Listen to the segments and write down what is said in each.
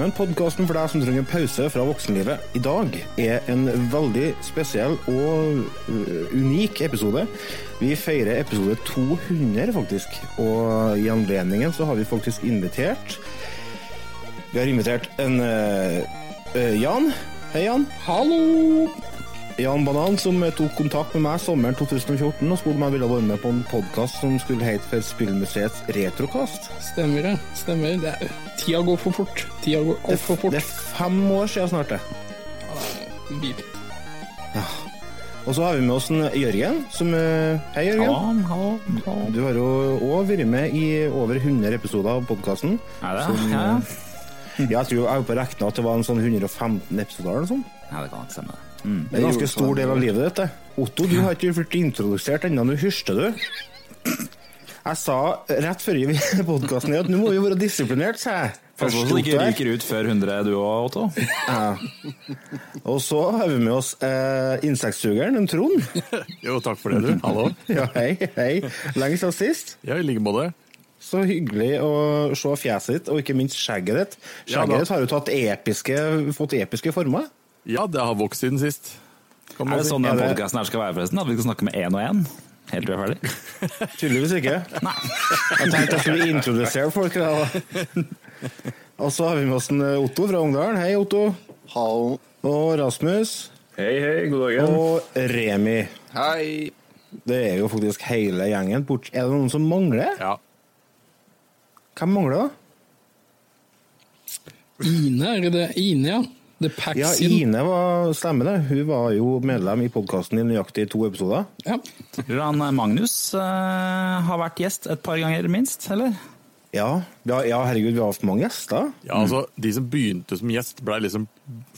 til podkasten for deg som trenger en pause fra voksenlivet. I dag er en veldig spesiell og uh, unik episode. Vi feirer episode 200, faktisk. Og i anledningen så har vi faktisk invitert Vi har invitert en uh, uh, Jan. Hei, Jan. Hallo! Jan Banan, som tok kontakt med meg sommeren 2014 og spurte om jeg ville være med på en podkast som skulle hete for Spillmuseets Retrokast. Stemmer det. Stemmer. Det er, tida går for fort. Tida går altfor fort. det er fem år siden snart, det. Ja. Og så har vi med oss en Jørgen. Som, eh, hei, Jørgen. Ja, ja, ja. Du har jo òg vært med i over 100 episoder av podkasten. Er det? Ja, ja. Jeg tror jeg er på å regne at det var en sånn 115 episoder eller noe sånt. ja, det kan ikke stemme. Mm. Det er en ganske stor del av livet ditt. Otto, du har ikke blitt introdusert ennå. Nå hørte du. Jeg sa rett før i podkasten at nå må vi være disiplinert, sa jeg. Pass på så du ikke ryker ut før 100 du òg, Otto. Ja. Og så har vi med oss eh, insektsugeren, en Trond. Jo, takk for det, du. Hallo. Ja, hei, hei. Lenge siden sist. Ja, i like måte. Så hyggelig å se fjeset ditt, og ikke minst skjegget ditt. Skjegget da. ditt har jo tatt episke, fått episke former. Ja, det har vokst siden sist. Er det si. sånn den podkasten her skal være, forresten? At vi skal snakke med én og én? Helt til vi er ferdig? Tydeligvis ikke. Nei. Jeg tenkte jeg skulle introdusere folk. Da. Og så har vi med oss en Otto fra Ungdalen. Hei, Otto. Hallo. Og Rasmus. Hei, hei, god dagen. Og Remi. Hei. Det er jo faktisk hele gjengen. Bort. Er det noen som mangler? Ja. Hvem mangler, da? Ine, er det det? Ine, ja. The Ja, Ine var stemmer det. Hun var jo medlem i podkasten i nøyaktig to episoder. Ja. Tror han eh, Magnus uh, har vært gjest et par ganger, minst? Eller? Ja, ja, ja herregud, vi har hatt mange gjester. ja, altså, de som begynte som gjest, ble liksom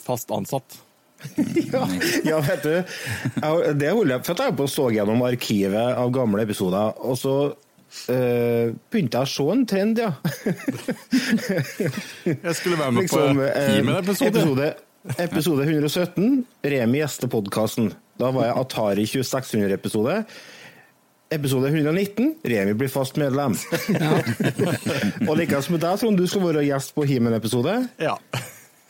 fast ansatt. Ja, ja vet du. Jeg, det holder jeg, for jeg er på å så gjennom arkivet av gamle episoder, og så eh, begynte jeg å se en trend, ja. Jeg skulle være med Liksom, på eh, He-Man-episode. episode, episode 117, Remi gjester podkasten. Da var jeg Atari 2600-episode. Episode 119, Remi blir fast medlem. og likeens med deg, Trond, du skal være gjest på Himen-episode. Ja.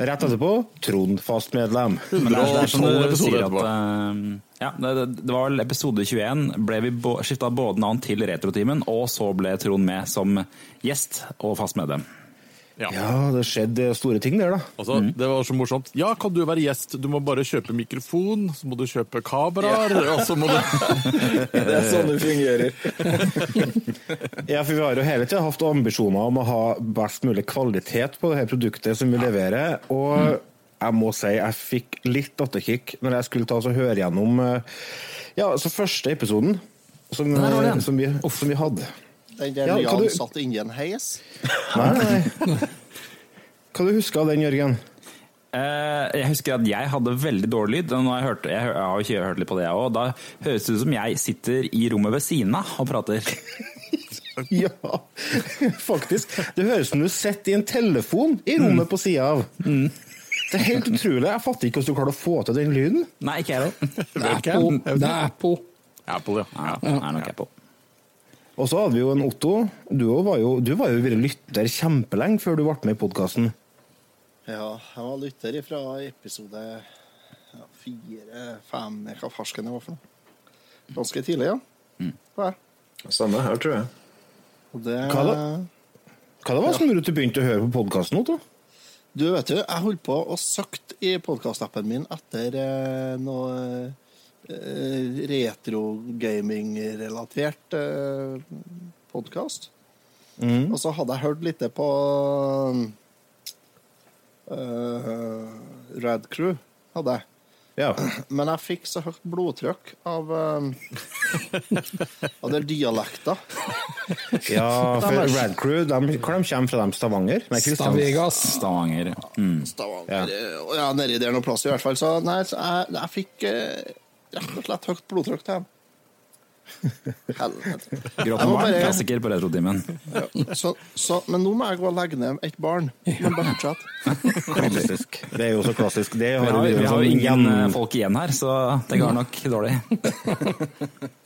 Rett etterpå, Trond fast medlem. Men det er, det som 112 du sier at eh, ja, det, det- var vel episode 21. Ble vi skifta både navn til Retrotimen, og så ble Trond med som gjest og fast medlem. Ja. Ja, det skjedde store ting der, da. Altså, Det var så morsomt. Ja, kan du være gjest? Du må bare kjøpe mikrofon, så må du kjøpe kameraer, og så må du Det er sånn det fungerer. Ja, for vi har jo hele tida hatt ambisjoner om å ha best mulig kvalitet på det her produktet som vi leverer. Og jeg må si jeg fikk litt datterkick når jeg skulle ta og høre gjennom eh, ja, så første episoden som, eh, som, vi, som vi hadde. Den der Ja, Jan kan du- satt inni en heis. Nei, nei. Hva du husker av den, Jørgen? Uh, jeg husker at jeg hadde veldig dårlig lyd. Nå jeg, hørte, jeg, jeg har ikke hørt litt på det, jeg òg. Da høres det ut som jeg sitter i rommet ved siden av og prater. Ja, faktisk. Det høres ut som du sitter i en telefon i rommet på sida av. Det er helt utrolig. Jeg fatter ikke hvordan du klarer å få til den lyden. Nei, ikke jeg heller. Det er Apple. Apple. Apple, ja. Ja, det er nok på. Og så hadde vi jo en Otto. Du var jo, du var jo vært lytter kjempelenge før du ble med i podkasten. Ja, jeg var lytter fra episode ja, fire, fem Hva farsken det var for noe. Ganske tidlig, ja. Hva er? Samme her, tror jeg. Og det Hva da? Hva det var som gjorde at du begynte å høre på podkasten, Otto? Du, vet jo, jeg holdt på og søkte i podkastappen min etter eh, noe retro-gaming-relatert podkast. Mm. Og så hadde jeg hørt litt på uh, Rad Crew, hadde jeg. Ja. Men jeg fikk så høyt blodtrykk av um, Av den dialekta. ja, for Rad Crew, de, hvor de kommer fra? dem Stavanger? Stavegas. Stavanger. Mm. Stavanger ja. ja, nedi der noe plass i hvert fall. Så nei, så jeg, jeg fikk eh, rett og slett høyt blodtrykk til dem. Helvete. Bare- klassiker på Retrotimen. Så, så, men nå må jeg gå og legge ned et barn. Men bare fortsett. Klassisk. Det er jo så klassisk. Det Vi har har, vi har jo ingen eh, folk igjen her, så det går nok dårlig.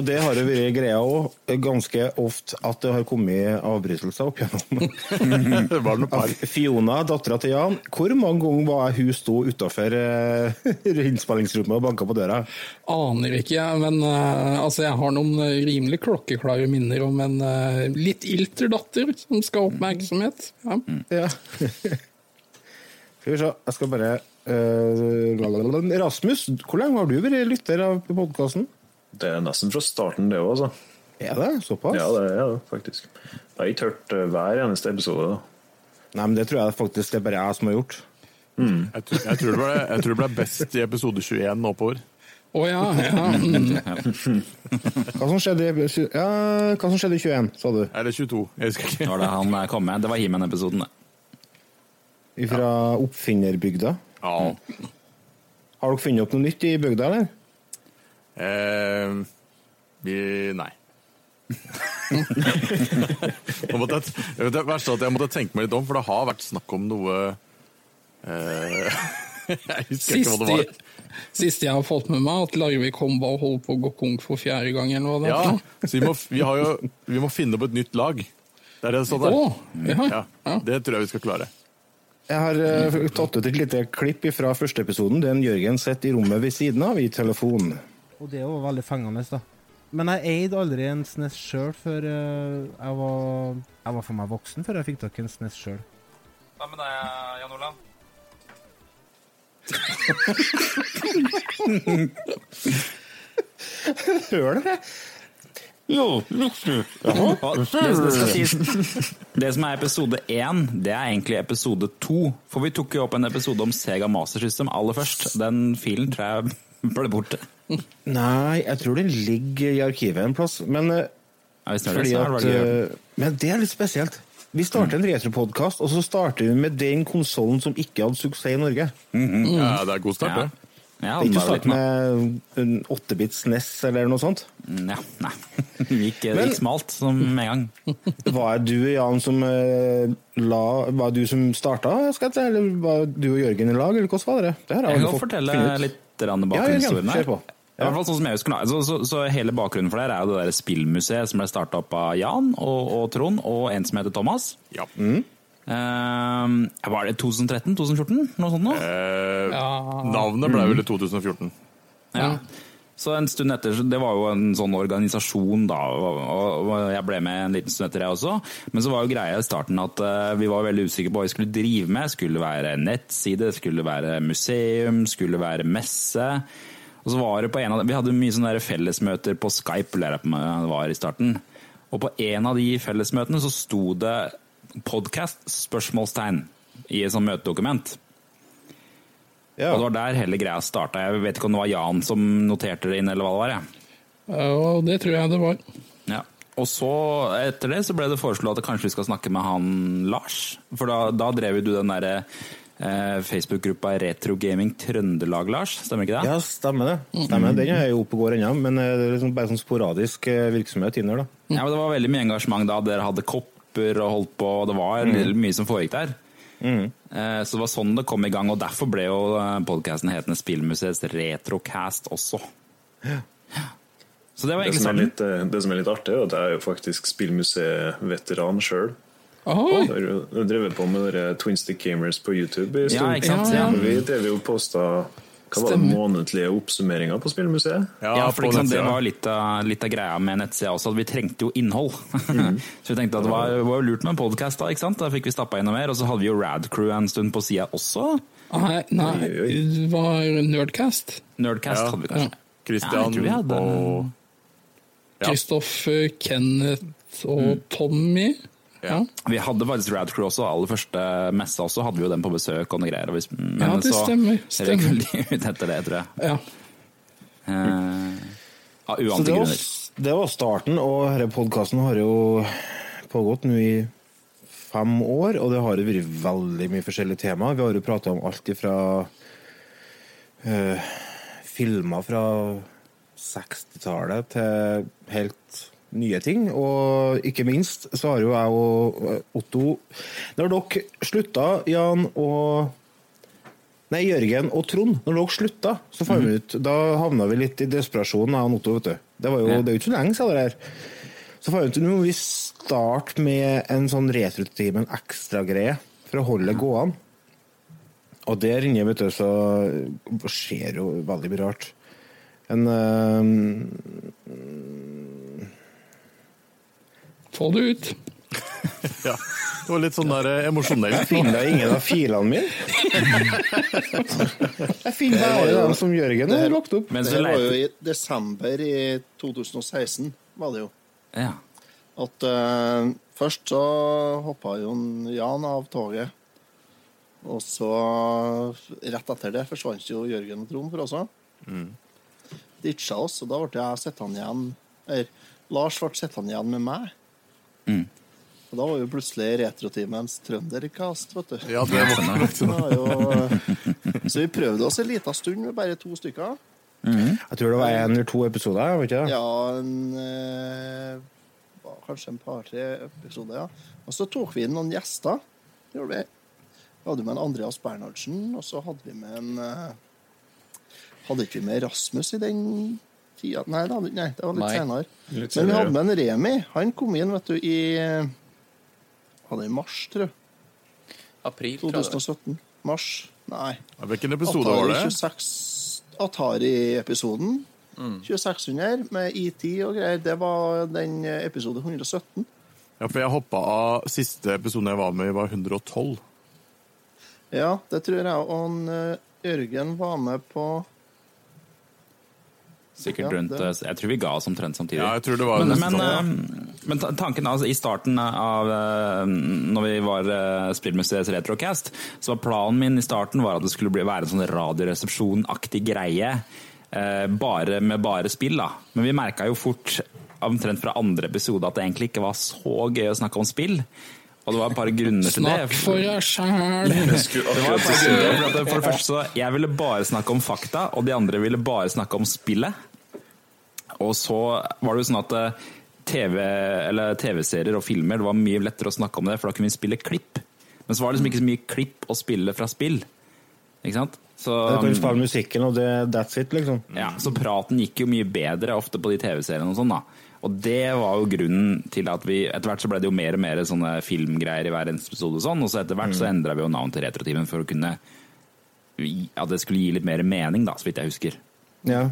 Og det har jo vært greia òg, ganske ofte at det har kommet avbrytelser opp gjennom. Det var noe par. Fiona, dattera til Jan, hvor mange ganger var hun sto utafor uh, innspillingsrommet og banka på døra? Aner ikke, men uh, altså, jeg har noen eh, rimelig klokkeklare minner om en uh, litt ilter datter som skal ha oppmerksomhet. Ja. Ja. Skal vi se, jeg skal bare eh. Rasmus, hvor lenge har du vært lytter av podkasten? Det er nesten fra starten, det òg, altså. Er det såpass? Ja, det er det faktisk. Jeg har ikke hørt eh, hver eneste episode. da. Nei, men det tror jeg faktisk det er bare jeg som har gjort. Jeg, tror- jeg, tror det ble, jeg tror det ble best i episode 21 og oppover. Å ja, ja. mm. Hva som skjedde i, ja, hva som skjedde i 21, sa du? Eller 22, jeg husker Det ikke. var det han eh, kom med. Det var He-Man-episoden, det. Fra oppfinnerbygda. Ja. Har dere funnet opp noe nytt i bygda, eller? Eh, vi Nei. Måtte jeg, jeg vet, det verste er at jeg måtte tenke meg litt om, for det har vært snakk om noe eh, Jeg husker ikke hva det var. Siste, jeg har fått med meg, at Larvik Håndball holder på å gå konk for fjerde gang. eller hva det Ja, er. Ja, så vi må, vi, har jo, vi må finne opp et nytt lag. Det er det det står der. Oh, ja. Ja, ja. det tror jeg vi skal klare. Jeg har eh, tatt ut et lite klipp fra første episoden. Den Jørgen sitter i rommet ved siden av i telefon. Og det var veldig fengende, da. Men jeg eide aldri en SNES sjøl før eh, jeg var Jeg var for meg voksen før jeg fikk tak i en SNES sjøl. Hva med deg, Jan Olav? Hører dere? Jo, Det, skal det som er episode én, det er egentlig episode to. For vi tok jo opp en episode om Sega Master System aller først. Den filen tror jeg ble borte. Nei, jeg tror den ligger i arkivet en plass. Men, eh, Ja, det er fordi så er det at, eh, men det er litt spesielt. Vi starter en retropodkast, og så starter vi med den konsollen som ikke hadde suksess i Norge. Ja, det er god start, Ja. det. Ja, Det er ikke å starte med en 8-bits NES eller noe sånt. Ja, nei. Det gikk, det gikk smalt som med en gang. Var det du, Jan, som eh, la Var det du som starta, skal jeg si, eller var du og Jørgen i lag, eller hvordan var det? Det har Jeg kan fortelle litt bakgrunnshistorien her. I hvert fall sånn som jeg husker. Så, så, så hele bakgrunnen for det er jo det der spillmuseet som ble starta opp av Jan og, og Trond og en som heter Thomas. Ja. Eh, var det 2013-2014? Noe sånt noe? Eh, Ja. Navnet ble vel i 2014. Ja. Så en stund etter, så Det var jo en sånn organisasjon, da, og, og jeg ble med en liten stund etter, jeg også. Men så var jo greia i starten at eh, vi var veldig usikre på hva vi skulle drive med. Skulle det være nettside, skulle det være museum, skulle det være messe? Og så var det på en av, Vi hadde mye sånne fellesmøter på Skype, eller det var i starten. Og på en av de fellesmøtene så sto det podkast? spørsmålstegn i et sånt møtedokument. Ja. Og det var der hele greia starta. Jeg vet ikke om det var Jan som noterte det inn, eller hva det var. jeg. Ja, det tror jeg det var. Ja. Og så, etter det, så ble det foreslått at kanskje vi skal snakke med han Lars. For da, da drev jo du den derre Facebook-gruppa Retro Gaming Trøndelag, Lars. Stemmer ikke det? Ja, stemmer det. Stemmer. Den er jo oppe og går ennå, men eh, det er liksom bare sånn sporadisk eh, virksomhet inni der, da. Ja, men Det var veldig mye engasjement da. Dere hadde kopper og holdt på, og det var mye som foregikk der. Mm. Så det var sånn det kom i gang, og derfor ble jo podkasten hetende Spillmuseets Retrocast også. Så det var Det som, er litt, eh, det som er litt artig, er at jeg er jo faktisk spillmuseet-veteran sjøl. Jeg har jo drevet på med dere Twin Stick Gamers på YouTube. i stund. Ja. Ja, Ja. Vi drev jo posta hva var det, månedlige oppsummeringer på spillmuseet. Ja, for liksom, det var litt av, litt av greia med nettsida også, at vi trengte jo innhold. så vi tenkte at det var, var lurt med en podkast da, ikke sant? Da fikk vi stappa inn noe mer. Og så hadde vi jo Radcrew en stund på sida også. Nei, nei, det var Nerdcast. Nerdcast Ja. hadde vi kanskje. Ja, Christian jeg tror vi hadde- og Ja. Kristoffer, Kenneth og Tommy. Ja. Vi hadde faktisk Radcrew også, aller første messa også, hadde vi jo den på besøk og noe greier. Og vi, men Ja, det så stemmer, stemmer. ut etter det, tror jeg. ja. Uh, av uante det var, det var starten, og denne podkasten har jo pågått nå i fem år, og det har jo vært veldig mye forskjellige temaer. Vi har jo prata om alt ifra uh, filmer fra 60-tallet til helt nye ting. Og ikke minst så har jo jeg og Otto Når dere slutta, Jan og Nei, Jørgen og Trond, når dere slutta, så fant vi ut Da havna vi litt i desperasjon, jeg og Otto, vet du. Det, var jo, det er ikke så lenge siden det her. Så fant vi ut nå må vi starte med en sånn retrotime, en ekstragreie, for å holde det gående. Og der inne, vet du, så skjer jo veldig mye rart. En eh, Få det ut. Ja. Det var litt sånn der eh, emosjonelt. finner ingen av filene mine. Jeg finner bare dem som Jørgen har lagt opp. Mens Det var jo i desember i 2016, var det jo. ja. At uh, først så hoppa Jon Jan av toget. Og så, rett etter det, forsvant jo Jørgen og Trond for også. Mm. Ditcha oss, og da ble jeg sittende igjen Eller Lars ble sittende igjen med meg. Mm. Og da var jo plutselig Retrotimens trønderkast, vet du. Ja, det var det var jo, så vi prøvde oss en liten stund med bare to stykker. Jeg tror det var en eller to episoder. Vet ikke? Ja, en, eh, var kanskje en par-tre episoder, ja. Og så tok vi inn noen gjester. Gjorde vi. Vi hadde med en Andreas Bernhardsen, og så hadde vi med en eh, Hadde ikke vi med Rasmus i den tida? Nei, det, hadde, nei, det var litt Nei, senere. litt Men vi hadde med en Remi. Han kom inn vet du, i Var det i mars, tror jeg? April, tror jeg. 2017. Mars? Nei. Hvilken episode var det? Atari 26 Atari-episoden. 2600 med ET og greier. Det var den eh, episode 117. Ja, for jeg hoppa av siste episoden jeg var med i, var 112. Ja, det tror jeg. Og eh, Jørgen var med på Sikkert Ja, rundt det- eh, Jeg tror vi ga oss omtrent samtidig. Ja, jeg tror det var men, men, sånn. eh, men tanken altså, i starten av eh, Når vi var uh, Spillmuseets Retrocast, så var planen min i starten var at det skulle bli, være en sånn Radioresepsjon-aktig greie. eh, bare med bare spill, da. Men vi merka jo fort, omtrent fra andre episode, at det egentlig ikke var så gøy å snakke om spill. Og det var et par grunner til det. Snakk for deg sjæl. Det var et par grunner, for, at, for det første så Jeg ville bare snakke om fakta, og de andre ville bare snakke om spillet. Og så var det jo sånn at eh, TV, eller TV-serier og filmer det var mye lettere å snakke om det, for da kunne vi spille klipp. Men så var det liksom ikke så mye klipp å spille fra spill. Ikke sant? Så, Du kan spille musikken, og det, that's it, liksom. ja, så praten gikk jo mye bedre ofte på de TV-seriene og sånn, da. Og det var jo grunnen til at vi Etter hvert så ble det jo mer og mer sånne filmgreier i hver eneste episode og sånn, og så etter hvert så endra vi jo navn til Retrotimen for å kunne At det skulle gi litt mer mening, da, så vidt jeg husker. Ja.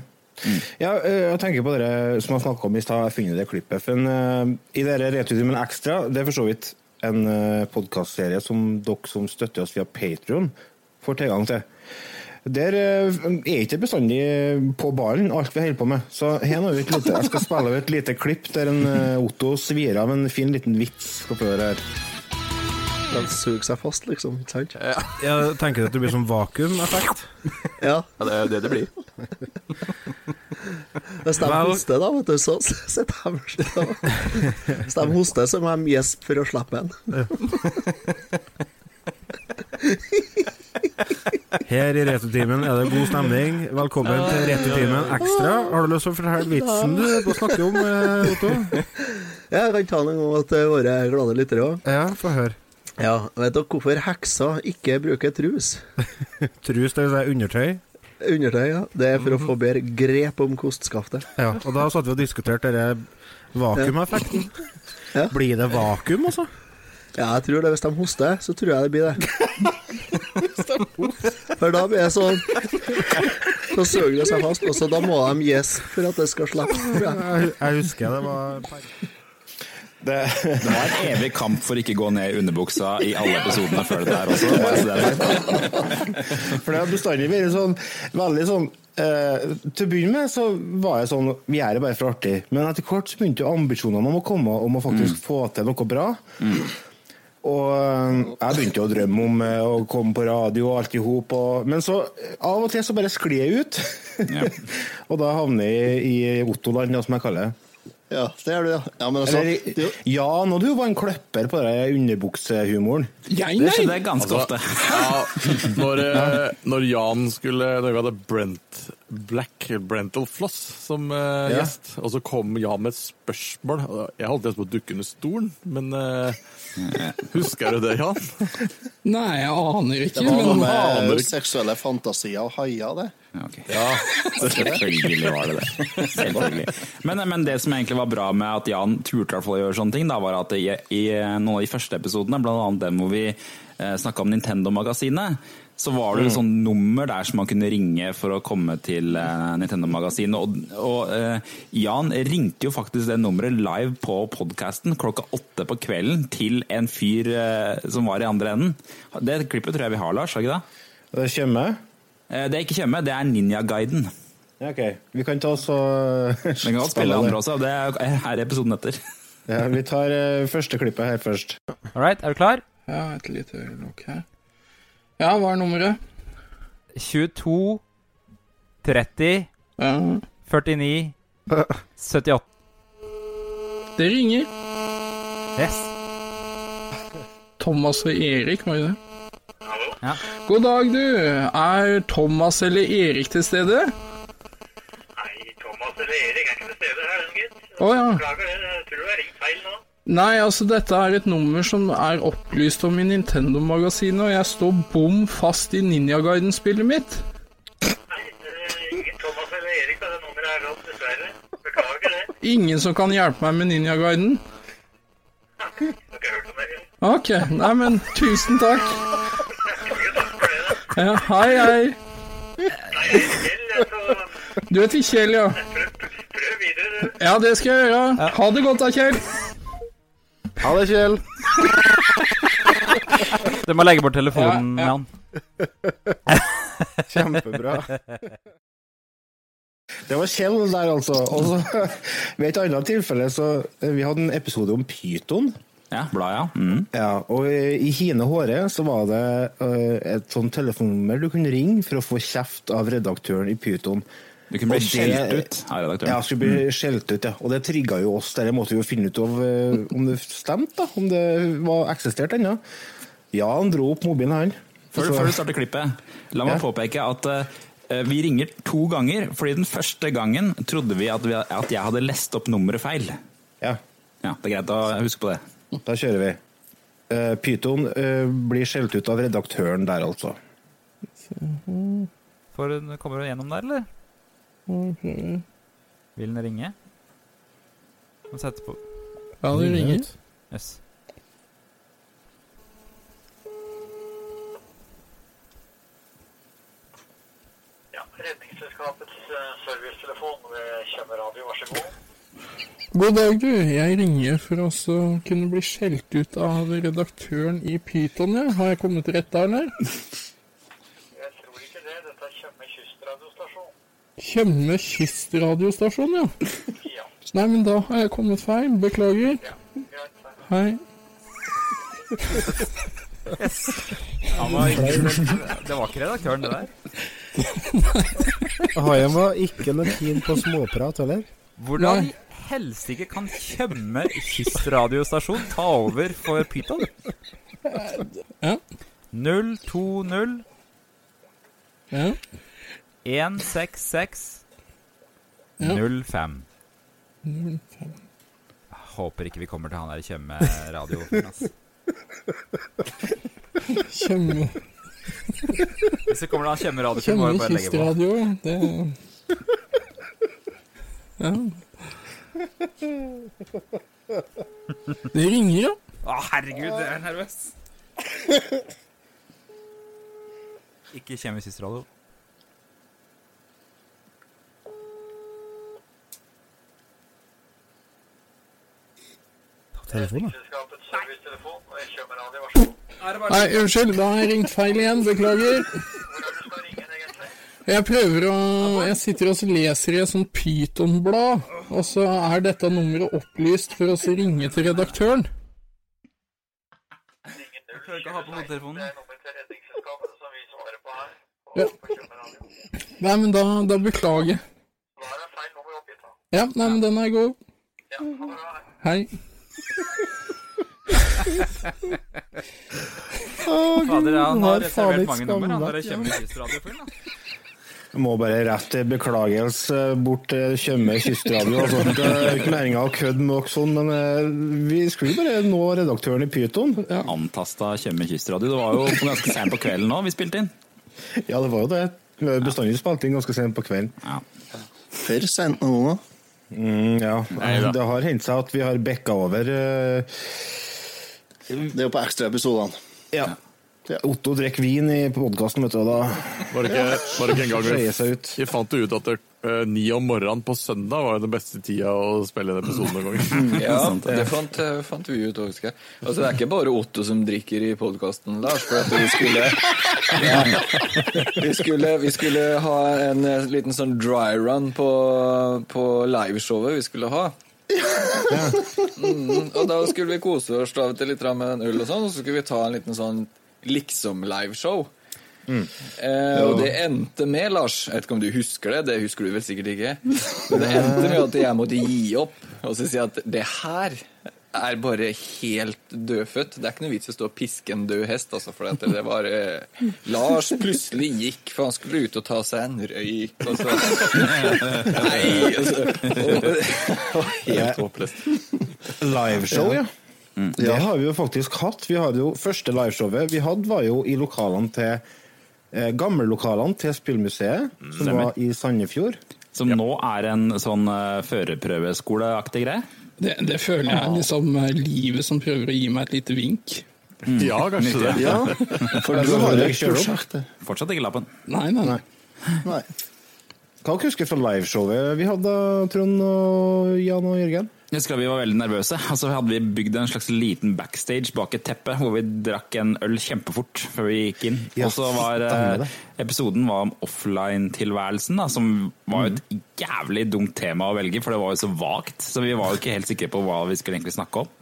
Ja, eh, jeg tenker på dere som har snakka om i stad, jeg har funnet det klippet. For en, eh, I dere Returtimen Ekstra, det er for så vidt en uh, podkastserie som dere som støtter oss via Patrion, får tilgang til. Der eh, er ikke bestandig på ballen alt vi holder på med. Så her nå lite, jeg skal spille av et lite klipp der en eh, Otto svir av en fin liten vits. Skal få høre her. Den suger seg fast, liksom. Ikke sant? Jeg tenker at det blir sånn vakuumeffekt. Ja. Ja, det er det det blir. Hvis de hoster, da, vet du, så sitter de Hvis de hoster, så må de gjespe for å slippe en. Her i Returtimen er det god stemning. Velkommen til Returtimen Ekstra. Har du lyst til å fortelle vitsen du er på å snakke om, eh, Otto? Jeg kan ta den en gang til våre glade lyttere òg. Ja, få høre. Ja, vet dere hvorfor hekser ikke bruker trus? Trus, det vil si undertøy. Undertøy, ja. Det er for å få bedre grep om kostskaftet. Ja, og da satt vi og diskuterte denne vakuumeffekten. Ja. Blir det vakuum, altså? Ja, jeg tror det. Hvis de hoster, så tror jeg det blir det. For da blir det sånn Så suger det seg fast, og så da må de gis for at det skal slippe. jeg husker det var Det, Det var en evig kamp for ikke å gå ned i underbuksa i alle episodene før det der også. For det har bestandig vært sånn veldig sånn eh, Til å begynne med så var jeg sånn Vi gjør det bare for artig. Men etter hvert så begynte jo ambisjonene om å komme om å faktisk få til noe bra. Og eh, jeg begynte å drømme om eh, å komme på radio og alt i hop. Men så av og til så bare sklir jeg ut. Ja. og da havner jeg i Ottoland, som jeg kaller det. Ja, det er du, ja. ja men altså, er Eller, jo, ja, nå du var en kløpper på den underbuksehumoren. Det skjedde ganske ofte. Ja, når, eh, når Jan skulle Når vi hadde Brent Black, Brental Floss, som uh, Ja. gjest, og så kom Jan med et spørsmål Jeg holdt nesten på å dukke under stolen, men uh, Husker du det, Jan? Nei, jeg aner ikke. det var noe Men med seksuelle fantasier og haier, det. Ja, ok. Ja, Selvfølgelig var det det. Selvfølgelig. Men, men det som egentlig var bra med at Jan turte å gjøre sånne ting, da, var at i, i noen av de første episodene, annet den hvor vi eh, snakka om Nintendo-magasinet, så var det et sånt nummer der som man kunne ringe for å komme til eh, Nintendo-magasinet. Og, og uh, Jan ringte jo faktisk det nummeret live på podkasten klokka åtte på kvelden til en fyr uh, som var i andre enden. Det klippet tror jeg vi har, Lars, har ikke det? Det Tjøme? Uh, Det er ikke Tjøme, det er Ninja-guiden. Ja, ok. Vi kan ta oss og Vi kan godt spille andre også, det er her er episoden etter. Ja, vi tar første klippet her først. All right, er du klar? Ja, et lite øyeblikk her. Ja, hva er nummeret? 22 30 Ja, 49 78. det ringer. Yes. Thomas og Erik, var det det? Ja. God dag, du. Er Thomas eller Erik til stede? Nei, Thomas eller Erik er ikke til stede her, gitt. Å ja. Beklager det, jeg tror du har ringt feil nå. Nei, altså dette er et nummer som er opplyst om i Nintendo-magasinet, og jeg står bom fast i mitt. Det er ingen Thomas eller Erik det nummeret er nå, dessverre. Beklager det. Ingen som kan hjelpe meg med om det. Ok, nei, men tusen takk. Ja, hei, hei. Du heter Kjell, ja. prøv videre, du. Ja, det skal jeg gjøre. Ha det godt da, Kjell. Ha det, Kjell. Du må legge bort telefonen, Ja, ja. Jan. Kjempebra. Det var Kjell der, altså. Og så ved et annet tilfelle så eh, Vi hadde en episode om pyton. Ja, bla, ja. Mm. Ja, og i Hine Håre så var det eh, et sånt telefonnummer du kunne ringe for å få kjeft av redaktøren i Pyton. Du kunne bli skjelt ut av redaktøren. Ja, skulle bli skjelt ut, ja. Og det trigga jo oss. Der måtte vi jo finne ut av eh, om det stemte, da. Om det var eksistert ennå. Ja, han dro opp mobilen, han. Før, Så- før du starter klippet, la meg Ja. påpeke at uh, vi ringer to ganger, fordi den første gangen trodde vi at, vi at jeg hadde lest opp nummeret feil. Ja, Ja, Det er greit å huske på det. da kjører vi. Uh, Pyton uh, blir skjelt ut av redaktøren der, altså. Får Kommer hun gjennom der, eller? Vil den ringe? Må sette på Ja, den ringer. Yes. Ja, Redningsselskapets eh, servicetelefon ved Tjøme vær så god. God dag, du. Jeg ringer for å kunne bli skjelt ut av redaktøren i Pyton, ja. Har jeg kommet rett der, eller? Jeg tror ikke det, dette er Tjøme kystradiostasjon. Tjøme kystradiostasjon, ja. Ja, Nei, men da har jeg kommet feil. Beklager. Ja. Hei. Han var Det var ikke redaktøren, det der. Haien var ikke noe keen på småprat heller. Hvordan i helsike kan Tjøme kystradiostasjon ta over for Pyton? Ja. 020 Ja. 166 Ja. 05. Håper ikke vi kommer til han der Tjøme radio. Tjøme, Hvis det kommer til han Tjøme radio, så må vi bare legge på. Det Ja. Det ringer, ja. Å, herregud, jeg er nervøs. Ikke Tjøme kystradio. Telefonen, da. Redningsselskapets servicetelefon ved Tjøme radio, vær så da? Nei, unnskyld, da har jeg ringt feil igjen. Beklager. Er? Jeg prøver å Jeg sitter og leser i et sånt Pyton-blad, og så er dette nummeret opplyst for å ringe til redaktøren. Jeg klarer ikke å ha på hodetelefonen. Ja. Nei, men da, da beklager jeg. Ja, nei, men den er god. Ja, Hei. Fader, han har har reservert mange nummer. Han kommer i kystradiofull, da. Jeg må bare rette beklagelse bort til Tjøme kystradio. Altså. Det er ikke meninga å kødde med dere sånn, men eh, vi skulle bare nå redaktøren i Pyton. Ja. Antasta Tjøme kystradio. Det var jo ganske sent på kvelden nå vi spilte inn. ja, det var jo det. Vi har bestandig spilt inn ganske sent på kvelden. Ja. For sent nå, ganger. Mm, ja. Neida. Det har hendt seg at vi har bekka over uh... Det er jo på ekstraepisodene. ja. Otto drikker vin i podkasten, vet du, da Var det ikke, var det ikke en gang vi, vi fant ut at det, ni om morgenen på søndag var jo den beste tida å spille en episode noen gang. Ja, det fant, eh, fant vi ut òg, husker jeg. Altså, det er ikke bare Otto som drikker i podkasten, Lars. For at vi skulle, ja, vi skulle Vi skulle ha en eh, liten sånn dry run på, på liveshowet vi skulle ha. Mm, og da skulle vi kose oss av og til litt med en øl og sånn, og så skulle vi ta en liten sånn liksom-liveshow. Eh, og det endte med, Lars Jeg vet ikke om du husker det, det husker du vel sikkert ikke. Men det endte med at jeg måtte gi opp og så si at det her er bare helt dødfødt. Det er ikke noe vits i å stå og piske en død hest, altså, for det var eh, Lars plutselig gikk, for han skulle ut og ta seg en røyk, og så Nei, altså, og, og, Helt håpløst. Liveshow, ja. Det har vi jo faktisk hatt. Vi hadde jo Første liveshowet vi hadde, var jo i lokalene til Gammellokalene til Spillmuseet, som Stemmer. var i Sandefjord. Som nå er en sånn uh, førerprøveskoleaktig greie. Det, det føler jeg er liksom eh, livet som prøver å gi meg et lite vink. Ja, kanskje det. Ja, for du har jo prosjekt. der. Fortsatt ikke lappen. Nei, nei, nei. Nei. Hva dere husker fra liveshowet vi hadde, Trond og Jan og Jørgen? Jeg husker vi var veldig nervøse. Altså hadde vi bygd en slags liten backstage bak et teppe, hvor vi drakk en øl kjempefort før vi gikk inn. Ja, og så var eh, episoden var om offline-tilværelsen, som var jo et jævlig dumt tema å velge, for det var jo så vagt. Så vi var jo ikke helt sikre på hva vi skulle egentlig snakke om.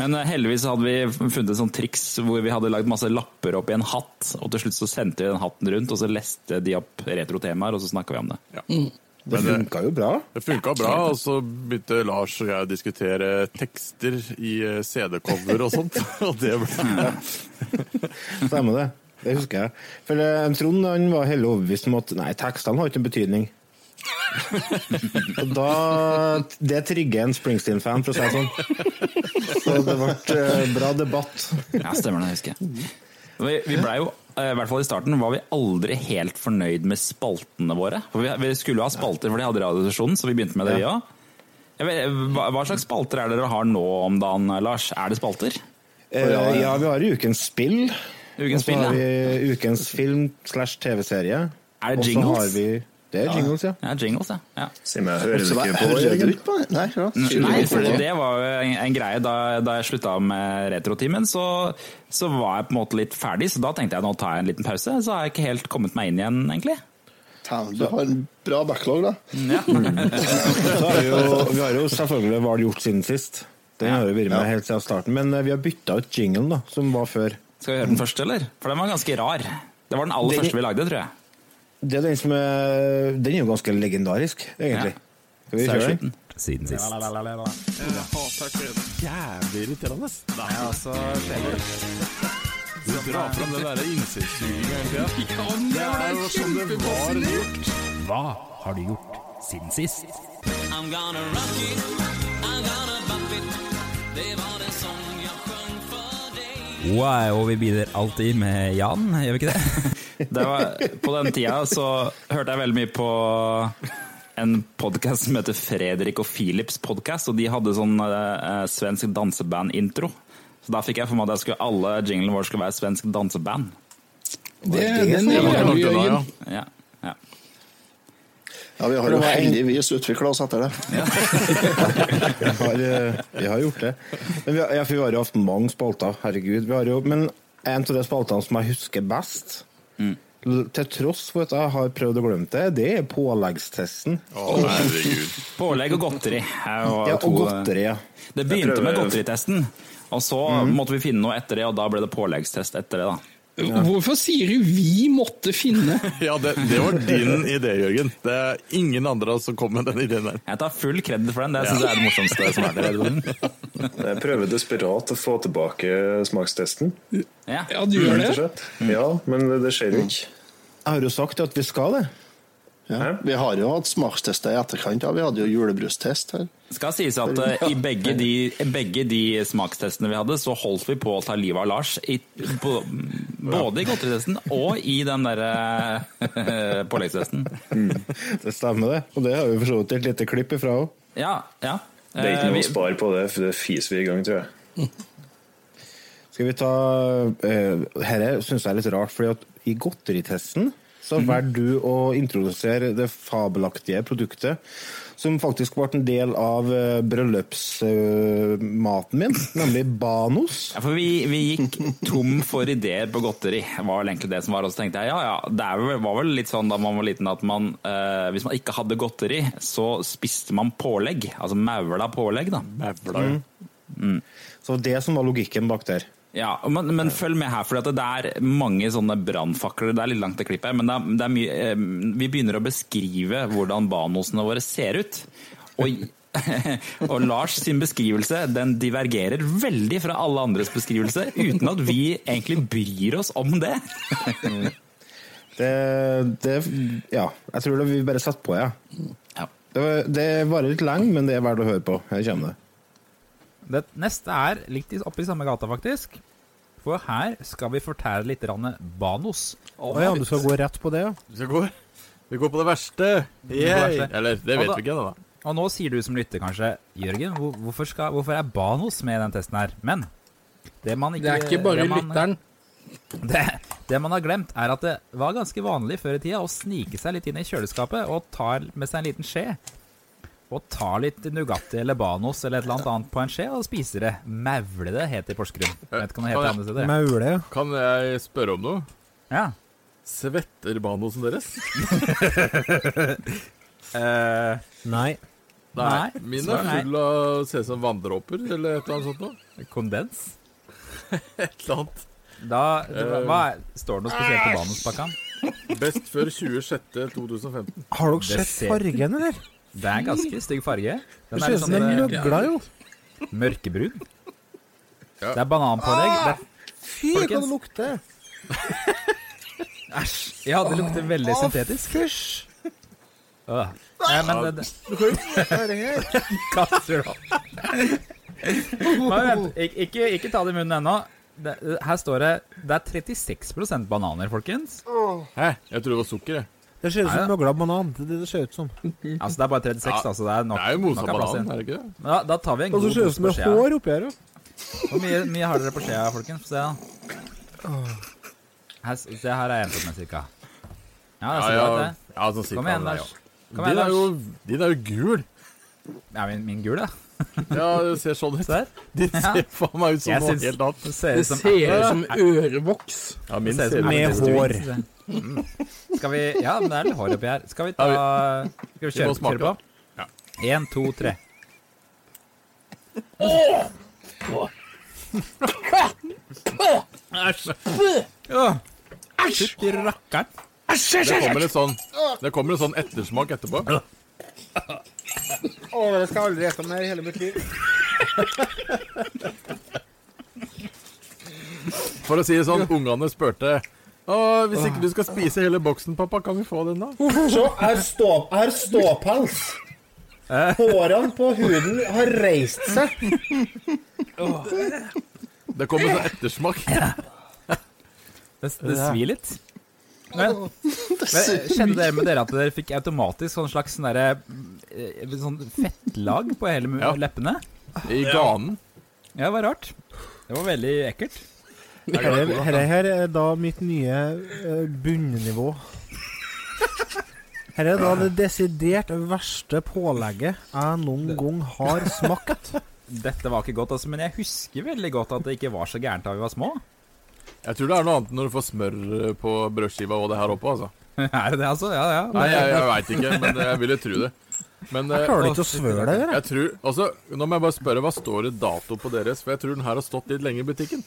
Men eh, heldigvis hadde vi funnet et sånt triks hvor vi hadde lagd masse lapper opp i en hatt, og til slutt så sendte vi den hatten rundt, og så leste de opp retrotemaer, og så snakka vi om det. Det Men det- funka jo bra. Det funka bra, og så begynte Lars og jeg å diskutere tekster i eh, CD-cover og sånt. Og det ble Stemmer det. Det husker jeg. For eh, Trond han var heller overbevist om at nei, tekstene har ikke en betydning. Og da Det trigger en Springsteen-fan, for å si det sånn. Så det ble eh, bra debatt. Ja, stemmer det, husker jeg. Vi, vi blei jo, eh, i hvert fall i starten, var vi aldri helt fornøyd med spaltene våre. For vi, vi skulle jo ha spalter, for de hadde Radiostasjonen, så vi begynte med det, vi òg. Hva, hva slags spalter er det dere har nå om dagen, Lars? Er det spalter? Eh, ja, vi har Ukens spill. Ukens Og så spill, har vi Ukens film slash TV-serie. Er det Og så jingles? Det er jingles, ja. Ja, jingles, ja. ja. Meg, hører du ikke på, Jørgen? det? Nei, ja. Nei, for det var jo en, en greie da, da jeg slutta med retrotimen, så, så var jeg på en måte litt ferdig, så da tenkte jeg nå tar jeg en liten pause. Så har jeg ikke helt kommet meg inn igjen, egentlig. Du har en bra backlog, da. Ja. Så vi, jo, vi har jo selvfølgelig Hva har du gjort siden sist? Den har jo vært med helt siden starten. Men eh, vi har bytta ut jinglen, da, som var før. Skal vi høre den først, eller? For den var ganske rar. Det var den aller det... første vi lagde, tror jeg. Det er den som er Den er jo ganske legendarisk, egentlig. Skal vi kjøre den? Siden sist. jævlig irriterende. Nei, altså, Du drar fram den derre innsiktssuginga hele tida. Det er jo som det var gjort. Hva har du gjort siden sist? Wow, og vi begynner alltid med Jan, gjør vi ikke det? Det var, på den tida så hørte jeg veldig mye på en podkast som heter Fredrik og Philips podcast, og de hadde sånn eh, svensk danseband-intro. Så da fikk jeg for meg at jeg skulle, alle jinglene våre skulle være svensk danseband. Det, det den er unna, ja. Ja, ja. Ja, Vi har jo heldigvis utvikla oss etter det. Vi har, eh, vi har gjort det. Men vi har, ja, for vi har jo hatt mange spalter, herregud. Vi har jo, men en av de spaltene som jeg husker best, l- til tross for at jeg har prøvd å glemme det, det er påleggstesten. Å, herregud. Pålegg og godteri. er Ja, og godteri, ja. Det begynte prøver- med godteritesten, og så måtte vi finne noe etter det, og da ble det påleggstest etter det. da. Hvorfor sier du 'vi måtte finne'? Ja, det, det var din idé, Jørgen. Det er ingen andre som kom med den ideen der. Jeg tar full kred for den. Det syns jeg er det morsomste som er der. Jeg prøver desperat å få tilbake smakstesten. Ja. Ja, du gjør det? Ja, men det skjer jo ikke. Jeg har jo sagt at vi skal det. Ja. Vi har jo hatt smakstester i etterkant. Ja. Vi hadde jo julebrustest her. Skal sies at uh, i begge de, begge de smakstestene vi hadde, så holdt vi på å ta livet av Lars. I, på, både i godteritesten og i den derre påleggstesten. Det stemmer, det. Og det har vi for så vidt et lite klipp ifra òg. Ja, ja. Det er ikke Eh, noe vi- å spare på det, for det fiser vi i gang, tror jeg. Skal vi ta uh, Herre syns jeg er litt rart, fordi at i godteritesten så valgte du å introdusere det fabelaktige produktet som faktisk ble en del av eh, bryllupsmaten min, nemlig Banos. Ja, for vi, vi gikk tom for ideer på godteri, var vel egentlig det som var. Og så tenkte jeg ja, ja, det var vel litt sånn da man var liten at man eh, Hvis man ikke hadde godteri, så spiste man pålegg. Altså maula pålegg, da. Mævla, Mm. Så det som var logikken bak der. Ja, men, men følg med her, for det er mange sånne brannfakler. Det er litt langt til klippet, men det er, det er mye, eh, vi begynner å beskrive hvordan banosene våre ser ut. Og, og Lars sin beskrivelse den divergerer veldig fra alle andres beskrivelse, uten at vi egentlig bryr oss om det. Det, det Ja, jeg tror det vi bare satt på, ja. Ja. Det, var- det varer litt lenge, men det er verdt å høre på. Her kommer det. Det neste er litt i- oppe i samme gata, faktisk. For her skal vi fortære litt rann banos. Å ja, du skal gå rett på det, ja? Vi skal gå Vi går på det verste. Yay. Eller, det vet da- vi ikke ennå, da. Og nå sier du som lytter kanskje Jørgen, hvor- hvorfor, skal, hvorfor er banos med i den testen her? Men det man ikke Det er ikke bare det man- lytteren. Det, det man har glemt, er at det var ganske vanlig før i tida å snike seg litt inn i kjøleskapet og ta med seg en liten skje. Og tar litt Nugatti eller Banos eller et eller annet annet på en skje og spiser det. Maule det, het i Porsgrunn. Vet ikke om det heter andre steder. Maule, ja. Kan jeg spørre om noe? Ja. Svetter banosen deres? Eh, Nei. Nei, Min er full av se ut som vanndråper, eller et eller annet sånt noe. kondens? Et eller annet. Da, hva, hva står det noe spesielt på Banos-pakka? Best før 26.2015. Har dere sett fargen, eller? Det er ganske stygg farge. Det ser ut som en løgla, jo. mørkebrun. Ja. Det er bananpålegg. Det er Fy, hva kan det lukter. Æsj! Ja, det lukter veldig syntetisk. Fysj. Øh. Nei, men det, det Du kan jo ikke ta det kaster du opp. Men vent, ik ikke, ikke ta det i munnen ennå. Her står det Det er 36% bananer, folkens. Hæ? Jeg tror det var sukker, jeg. Det ser ut som nøgla banan. Det det det ser ut som. Altså, det er bare 36, Ja, altså. det er nok. Det er jo mosa banan, er det ikke det? Ja, Da, tar vi en Og så god ser det dose ut som på det er skjea. hår oppi her, jo. Hvor mye, mye har dere på skjea, folkens? Få se, da. Her, se, her er jeg endt opp med, cirka. Ja, det Ja, ser ja, ja. ut, det. ja sånn cirka Kom igjen, Lars. Kom igjen, Lars. din er jo gul. Ja, min, min gul, ja. Ja, det ser sånn ut. Se her. Din Ja. ser faen meg ut som Jeg noe helt annet. Det ser ut som ser som ørevoks. Ja, min ser ut som Med hår. Twist. Skal vi Ja, men det er litt hår oppi her. Skal vi ta Skal vi kjøre, kjøre på? Ja. Én, to, tre. Æsj! Fytti rakkeren. Det kommer litt sånn, det kommer en sånn ettersmak etterpå. Å, det skal jeg aldri spise mer i hele mitt liv. For å si det sånn, ungene spurte Å, hvis ikke du skal spise hele boksen, pappa, kan vi få den da? Se, her stå, her ståpels. Hårene på huden har reist seg. Det kommer sånn ettersmak. Det, det svir litt. Men, men kjenner dere med dere at dere fikk automatisk sånn slags sånn derre eh, Sånn fettlag på hele Ja. leppene? I ganen. Ja, det var rart. Det var veldig ekkelt. Dette her er da mitt nye uh, bunnivå. Her er da det desidert verste pålegget jeg noen gang har smakt. Dette var ikke godt, altså, men jeg husker veldig godt at det ikke var så gærent da vi var små. Jeg tror det er noe annet når du får smør på brødskiva og det her oppe, altså. Er det det, altså? Ja, ja. Nei, jeg, jeg veit ikke, men jeg ville tro det. Men, Jeg eh, klarer ikke å svøre det, Jeg tror, altså, nå må jeg bare spørre, hva står det dato på deres? For jeg tror den her har stått litt lenge i butikken.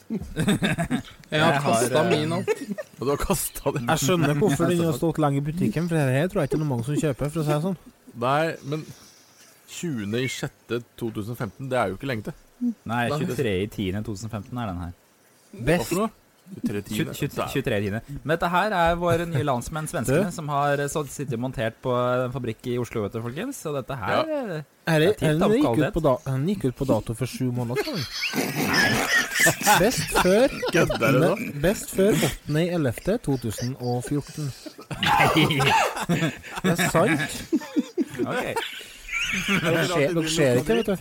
Jeg har kasta min alt. Og du har kasta den? Jeg skjønner hvorfor den har stått lenge i butikken, for dette tror jeg ikke det er noen mange som kjøper, for å si det sånn. Nei, men 20. i 6. 2015, det er jo ikke lenge til. Nei, 23. i 10. 2015 er den her. Hva for noe? 23. 20 20 23. tiende. Men dette her er våre nye landsmenn, svenskene, som har sittet og montert på en fabrikk i Oslo, vet du, folkens. Så dette her Ja. er, Det er det tipp den gikk, ut på da, Han gikk ut på dato for sju måneder siden. Best før Kødder du nå? Best før 8.11.2014. Nei! Det er sant. Okay. Dere ser ikke, vet du.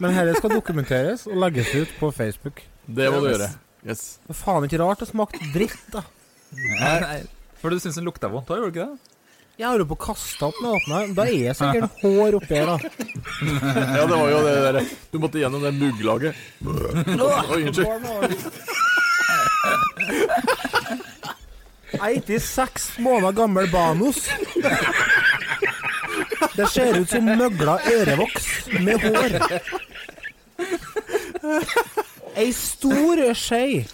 Men dette skal dokumenteres og legges ut på Facebook. Det må du gjøre. Yes. Det er faen ikke rart det smakte dritt, da. Nei, nei. For du syns den lukta vondt òg, gjorde du ikke det? Jeg har på på kaste opp og åpna. Da er jeg sikkert hår oppi her, da. Ja, det var jo det der Du måtte gjennom det mugglaget. Oi, unnskyld. Jeg er ikke seks måneder gammel Banos. Det ser ut som møgla ørevoks med hår. Ei stor skje.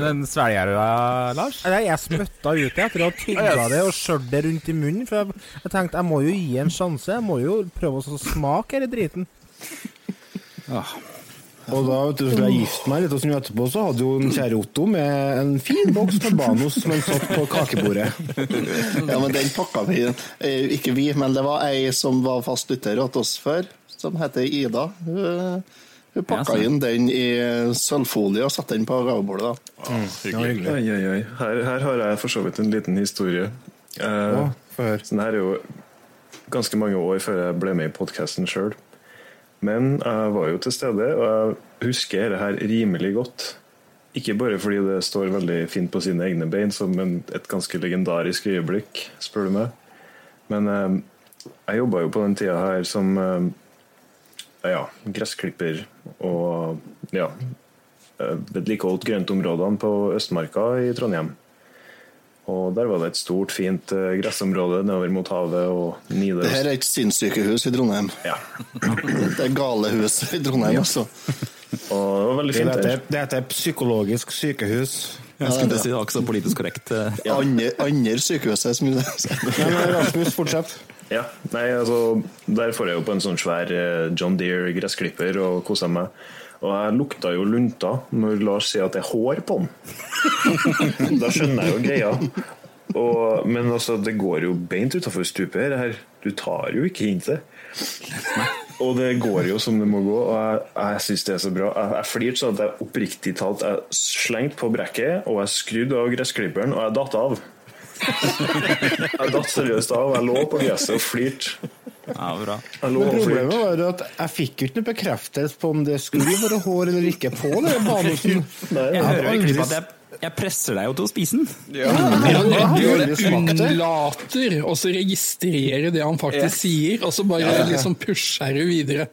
Den svelger du, da, Lars? Nei, Jeg spytta ut det etter å ha tygga det og skjørt det rundt i munnen. For jeg, jeg tenkte jeg må jo gi en sjanse. Jeg må jo prøve å smake denne driten. Og da vet du, skulle jeg gifte meg litt, og sånn etterpå så hadde jo en kjære Otto med en fin boks med Banos som han satt på kakebordet. Ja, men den pakka vi eh, Ikke vi, men det var ei som var fast lytter hos oss før, som heter Ida. Hun, hun pakka Ja, inn den i sølvfolie og satte den på gravbordet. Mm. Ja, oi, oi. Her, her har jeg for så vidt en liten historie. Eh, Å, få høre. så den her er jo ganske mange år før jeg ble med i podkasten sjøl. Men jeg var jo til stede, og jeg husker dette her rimelig godt. Ikke bare fordi det står veldig fint på sine egne bein, som en, et ganske legendarisk øyeblikk, spør du meg. Men eh, jeg jobba jo på den tida her som eh, ja, gressklipper og ja, eh, vedlikeholdt grøntområdene på Østmarka i Trondheim. Og der var det et stort, fint eh, gressområde nedover mot havet og Nidaros. Det her er et sinnssykehus i Trondheim. Ja. Det er galehuset i Trondheim, altså. Og det var veldig Det heter, det heter psykologisk sykehus. Jeg skulle å si det var ikke så politisk korrekt. Ja. Andre, andre sykehuset, som Rasmus, fortsett. Ja, nei, altså, Der får jeg jo på en sånn svær eh, John Deere gressklipper og koser meg. Og jeg lukta jo lunta når Lars sier at det er hår på den. da skjønner jeg jo greia. Og, men altså, det går jo beint utafor stupet her. Du tar jo ikke hintet. Og det går jo som det må gå, og jeg, jeg syns det er så bra. Jeg, jeg flirte sånn at jeg oppriktig talt jeg slengte på brekket, og jeg skrudde av gressklipperen, og jeg datt av. Jeg datt seriøst av, jeg lå på gresset og flirte. Ja, bra. Men problemet var at jeg fikk jo ikke noe bekreftelse på om det skulle være hår eller ikke på det. Jeg hører jo på det. at jeg, jeg presser deg jo til å spise den. Ja, det. unnlater å så registrere det han faktisk sier, og så bare liksom pusher du videre.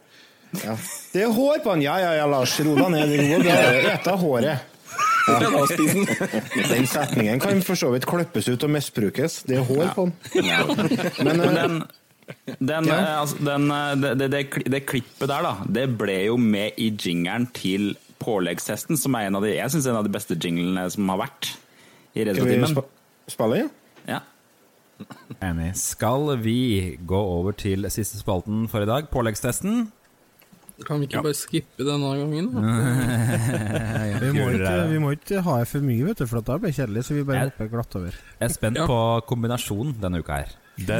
Ja. Det er hår på han. Ja, ja, ja, Lars. Ro deg ned. Ro deg. Et av håret. Ja. Den setningen kan for så vidt klippes ut og misbrukes. Det er hår på den. Men, Men eh, den, den, Ja. eh, altså, den, eh, det, det, det, det klippet der, da, det ble jo med i jingeren til påleggstesten, som er en av de, jeg synes er en av de beste jinglene som har vært i skal vi Retrotimen. sp spille, ja? Ja. Enig. Skal vi gå over til siste spalten for i dag, påleggstesten? Kan vi ikke bare skippe denne gangen? Vi må, ikke, vi må ikke ha for mye, vet du, for da blir det kjedelig. Så vi bare hopper glatt over. Jeg er spent Ja. på kombinasjonen denne uka her. Det,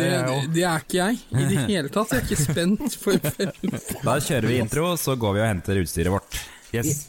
det er ikke jeg i det hele tatt. Jeg er ikke spent. For, Da kjører vi intro, så går vi og henter utstyret vårt. Yes.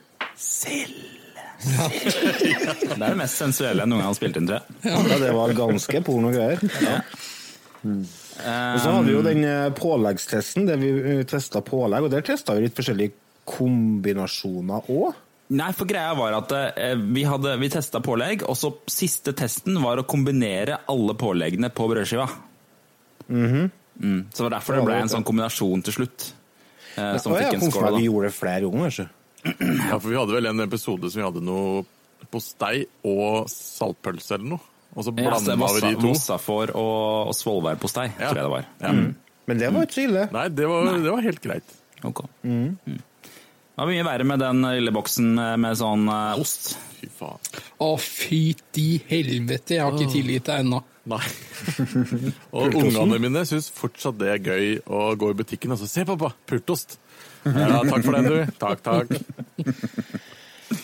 Det er det mest sensuelle jeg noen gang har spilt inn, tror jeg. Ja, det var ganske porno greier. Ja. Og så hadde vi jo den eh, påleggstesten, der vi testa pålegg, og der testa vi litt forskjellige kombinasjoner òg. Nei, for greia var at eh, vi, hadde, vi testa pålegg, og så siste testen var å kombinere alle påleggene på brødskiva. mm, så det var derfor det ble en sånn kombinasjon til slutt. eh, som jeg fikk en skål, vi gjorde det flere ganger, kanskje. Ja, for vi hadde vel en episode som vi hadde noe postei og saltpølse eller noe. Og så Ja, blanda var vi de to. Mossafor og, og Svolværpostei, Ja. tror jeg det var. Ja. Men det var ikke så ille. Nei, det var, det var helt greit. Ok. Mm. Det var mye verre med den lille boksen med, med sånn uh, ost. Fy faen. Å, fytti helvete, jeg har ikke tilgitt deg ennå. Nei. og ungene mine syns fortsatt det er gøy å gå i butikken og så Se, pappa! Pultost! Ja, takk for den, du. Takk, takk.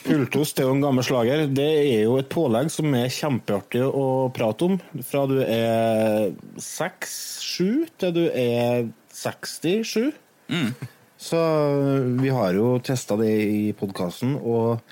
Pultost er jo en gammel slager. Det er jo et pålegg som er kjempeartig å prate om. Fra du er 6-7 til du er 67. Så vi har jo testa det i podkasten, og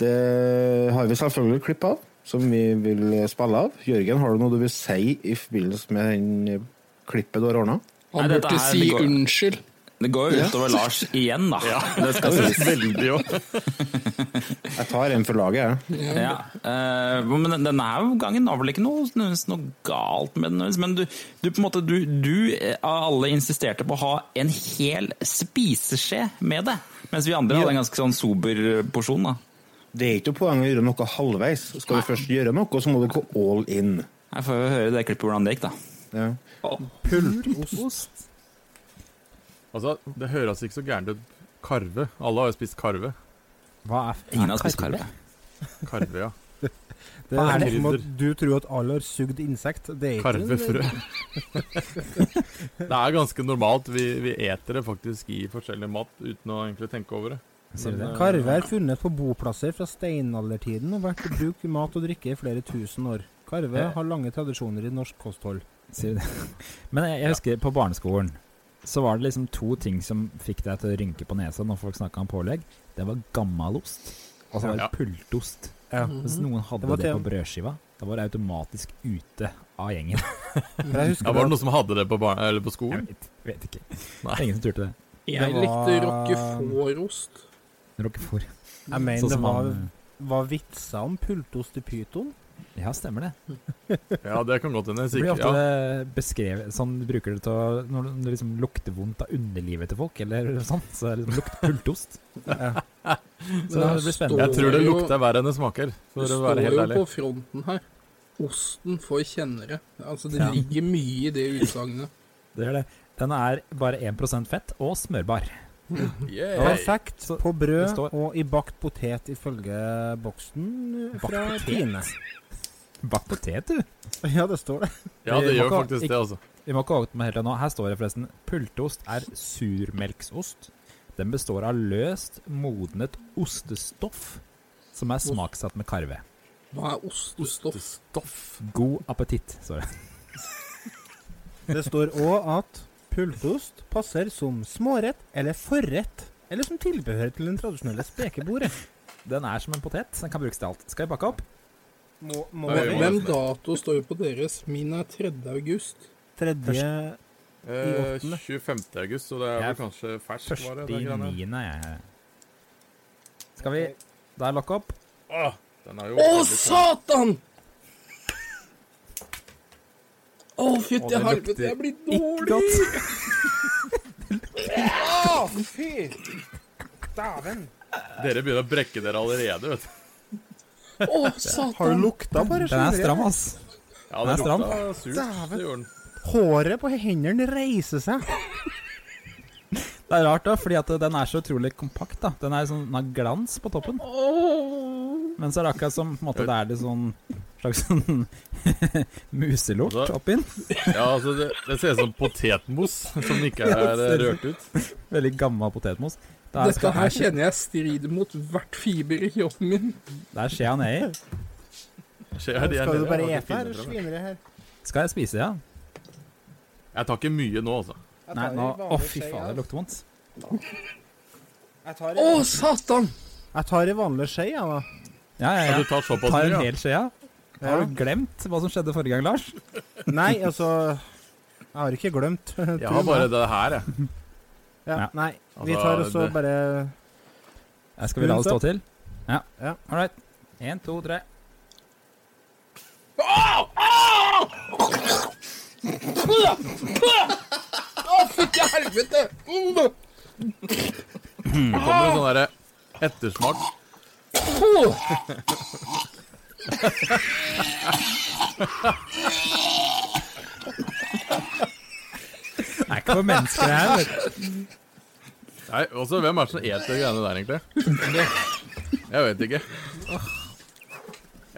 det har vi selvfølgelig klipp av, som vi vil spille av. Jørgen, har du noe du vil si i forbindelse med den klippet du har ordna? Han burde si unnskyld. Det går jo utover Lars igjen, da. Ja, Det skal sies. Veldig jo. Jeg tar en for laget, jeg. Ja. Uh, men denne her gangen var vel ikke noe, noe galt med den, men du, du på en måte, du, du eh, av alle insisterte på å ha en hel spiseskje med det, mens vi andre hadde en ganske sånn sober porsjon. da. Det er ikke noe poeng å gjøre noe halvveis. Skal du først gjøre noe, så må du gå all in. Jeg får jo høre det klippet hvordan det gikk, da. Ja. Pultost. Altså, det høres ikke så gærent ut. Karve. Alle har jo spist karve. Hva er, Ingen er har spist karve. Karve, ja. Det Hva er er det? som at du tror at alle har sugd insekt. Det er ikke Karvefrø. det er ganske normalt. Vi, vi eter det faktisk i forskjellig mat uten å egentlig tenke over det. Men, eh, Karve er funnet på boplasser fra steinaldertiden og vært i bruk i mat og drikke i flere tusen år. Karve har lange tradisjoner i norsk kosthold. Sier du det? Men jeg, jeg husker på barneskolen så var det liksom to ting som fikk deg til å rynke på nesa når folk snakka om pålegg. Det var gammalost, og så var det Ja. pultost. Ja. Hvis noen hadde Det det, på brødskiva, da var det automatisk ute av gjengen. Jeg Ja, var det noen som hadde det på, barn eller på Jeg vet, vet ikke. Nei. Ingen som turte det. Jeg Det var- likte rockefòrost. Rockefòr. Jeg mener Sånn det var, han, var vitser om pultost i pyton. Ja, stemmer det. Ja, det kan godt hende. Det blir ofte Ja. beskrevet sånn Bruker det til å Når det- liksom lukter vondt av underlivet til folk, eller sånn, så er det liksom lukt pultost. Så det blir spennende. Jeg tror det lukter verre enn det smaker, for Det å være står jo på fronten her. Osten for kjennere. Altså, det Ja. ligger mye i det utsagnet. Det gjør det. Den er bare 1% fett og smørbar. Yeah. Perfekt på brød og i bakt potet ifølge boksen fra? Tine. Bakt potet, du. Ja, det står det. Ja, det gjør faktisk det, altså. Vi må ikke åpne helt ennå. Her står det forresten pultost er surmelksost. Den består av løst, modnet ostestoff som er smaksatt med karve. Hva er ostestoff? ostestoff. God appetitt, står det. Det står òg at pultost passer som smårett eller forrett, eller som tilbehør til den tradisjonelle spekebordet. Den er som en potet. Den kan brukes til alt. Skal vi pakke opp? Må, må Hvem dato står på deres? Min er 3. august. 3. Eh, åttende. 25. august, så det er vel Jeg kanskje ferskvare? Første i niende, jeg. Skal vi Da er lokk opp. Åh, den er jo Å, satan! Å, oh, fytti det helvete, jeg blir dårlig! Å, fy! Dæven. Dere begynner å brekke dere allerede, vet du. Å, Har du lukta på Den er stram, ass. Ja, Den er stram. surt. Dæven. Det. Håret på hendene reiser seg. Det er rart, da, fordi at den er så utrolig kompakt. da Den er sånn, den har glans på toppen. Men så er det akkurat som på en måte, det er litt sånn slags sånn muselort Altså- oppi den. Ja, altså, det, det ser ut som potetmos som ikke er rørt ut. Veldig gammel potetmos. Det er, Dette her kjenner jeg strider mot hvert fiber i kroppen min. Det er skjea nedi. Skal du bare ete her? Sviner det her? Skal jeg spise, ja? Jeg tar ikke mye nå, altså. Nei, nå Å, fy faen, det lukter vondt. Å, satan! Jeg tar ei vanlig skje, jeg, da. Ja, ja, Ja, du tar såpass Tar mye, en ja. hel skje, ja. Har du glemt hva som skjedde forrige gang, Lars? Nei, altså Jeg har ikke glemt. Jeg har bare det her, jeg. Ja, Ja. Nei, vi tar også det- bare Jeg Skal vi la det stå til? Ja. Ja. All right. Én, to, tre. Det kommer en sånn derre ettersmak. Det er ikke for mennesker, det her. vet du. Nei, også, Hvem er det som eter greiene der, egentlig? Jeg vet ikke.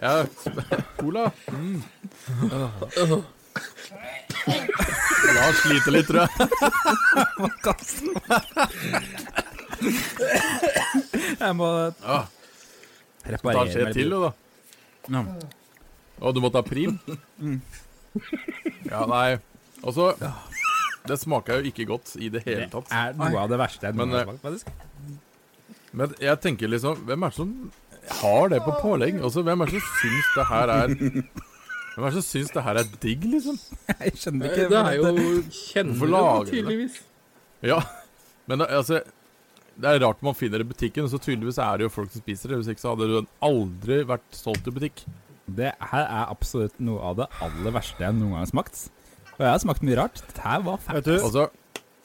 Ja, cola. Mm. Lars sliter litt, tror jeg. Jeg må Ah, Ta reparere skje til, du, da. Ja. Og du må ta prim? Ja, nei. Og så Det smaker jo ikke godt i det hele tatt. Det er noe av det verste jeg noen eh, gang har smakt, faktisk. Men jeg tenker liksom Hvem er det som har det på pålegg? Også, hvem er det som syns det her er Hvem er det som syns det her er digg, liksom? Jeg skjønner ikke Det er jo kjennelig kjennere, tydeligvis. Ja, men altså Det er rart man finner det i butikken, og så tydeligvis er det jo folk som spiser det. Hvis ikke så hadde den aldri vært solgt i butikk. Det her er absolutt noe av det aller verste jeg noen gang har smakt. Og jeg har smakt mye rart. Dette her var Vet fælt. du, Altså,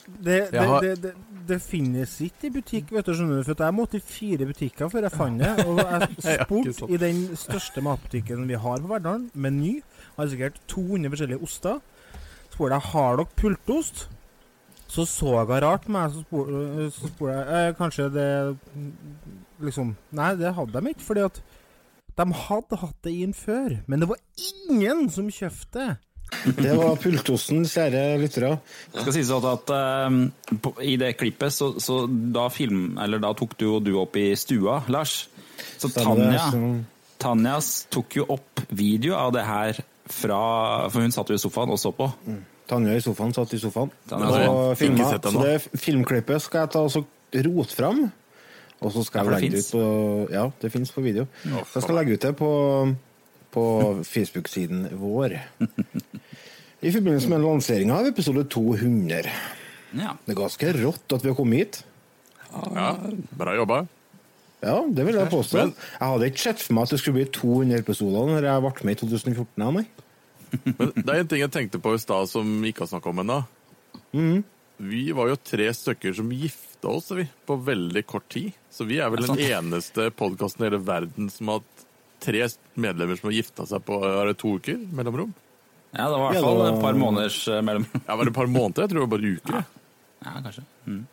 det, det, har- det, det, det finnes ikke i butikk, vet du, skjønner du. For jeg måtte i fire butikker før jeg fant det. Og jeg spurte i den største matbutikken vi har på Verdalen, Meny. Har sikkert 200 forskjellige oster. Spurte jeg har dere pultost. Så så jeg rart på meg, så spurte jeg eh, Kanskje det Liksom Nei, det hadde de ikke, fordi at de hadde hatt det inn før. Men det var ingen som kjøpte det. Det var pultosen, kjære lyttere. Det skal sies at eh, på, i det klippet, så, så da, film, eller da tok du jo du opp i stua, Lars. Så Tanja, Tanjas tok jo opp video av det her fra For hun satt jo i sofaen og så på. Tanja i sofaen satt i sofaen Tanja og filma. Så det filmklippet skal jeg ta og så rote fram. Og så skal jeg legge det ut på Ja, det fins på video. Så jeg skal legge ut det på, på Facebook-siden vår. I forbindelse med lanseringa av episode 200. Ja. Det er ganske rått at vi har kommet hit. ja, bra jobba. Ja, det vil jeg påstå. Men- Jeg hadde ikke sett for meg at det skulle bli 200 episoder når jeg ble med i 2014. Nei. Men det er en ting jeg tenkte på i stad som vi ikke har snakka om ennå. Mm. Vi var jo tre stykker som gifta oss vi, på veldig kort tid. Så vi er vel Er den eneste podkasten i hele verden som har hatt tre medlemmer som har gifta seg på er det to uker mellomrom. ja, det var i hvert fall et par måneders mellomrom. Ja, var det et par måneder? Jeg tror det var bare uker. Ja, Ja, kanskje. Mm.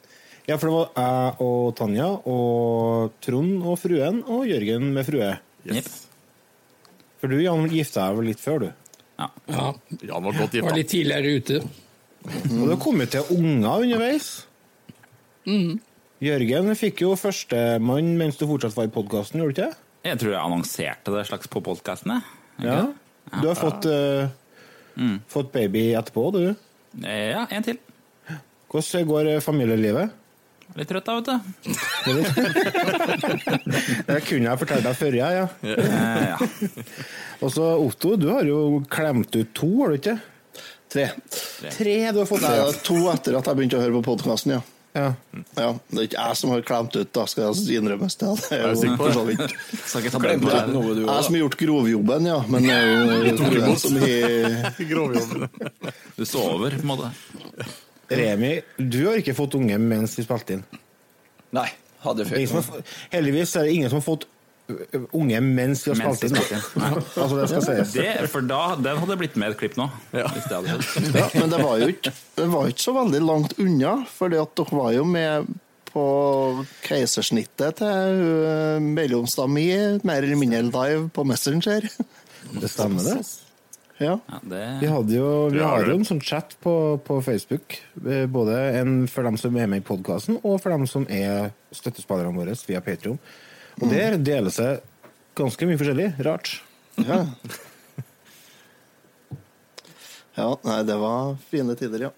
Ja, for det var jeg og Tanja og Trond og fruen og Jørgen med frue. Jepp. For du, Jan, gifta deg vel litt før, du? Ja, Jan var godt gifta. var litt tidligere ute. Og det har kommet til unger underveis. Jørgen fikk jo førstemann mens du fortsatt var i podkasten, gjorde du ikke det? Jeg tror jeg annonserte det slags på podkasten, Ja. Du har fått, eh, fått baby etterpå, du. Ja, en til. Hvordan går eh, familielivet? Litt trøtt da, vet du. Det kunne jeg fortalt deg før, jeg. Ja. Ja. Og så Otto, du har jo klemt ut to, har du ikke? Tre. Tre du har fått Nei, to etter at jeg begynte å høre på podkasten, ja. Ja. ja. Det er ikke jeg som har klemt ut, da skal jeg innrømmes det. Er jo for så vidt. Jeg som har gjort grovjobben, ja. Men det er jo den som har Grovjobben. Du sover, på en måte. Remi, du har ikke fått unge mens vi spilte inn. Nei, hadde jeg fått feil. heldigvis er det ingen som har fått unge mens vi har Mens spilt inn. Altså, det skal sies. Det, for da, den hadde blitt med et klipp nå. Hvis det hadde. Ja, men det var jo ikke, det var ikke så veldig langt unna, at dere var jo med på keisersnittet til uh, mellomsta mi, mer eller mindre live på Messenger. Det stemmer, det. Ja. Ja, det, Vi, hadde jo, vi har jo en sånn chat på, på Facebook, eh, både en for dem som er med i podkasten, og for dem som er støttespillerne våre via Patreon. Og der deler seg ganske mye forskjellig. Rart. Ja. ja, nei, det var fine tider, ja.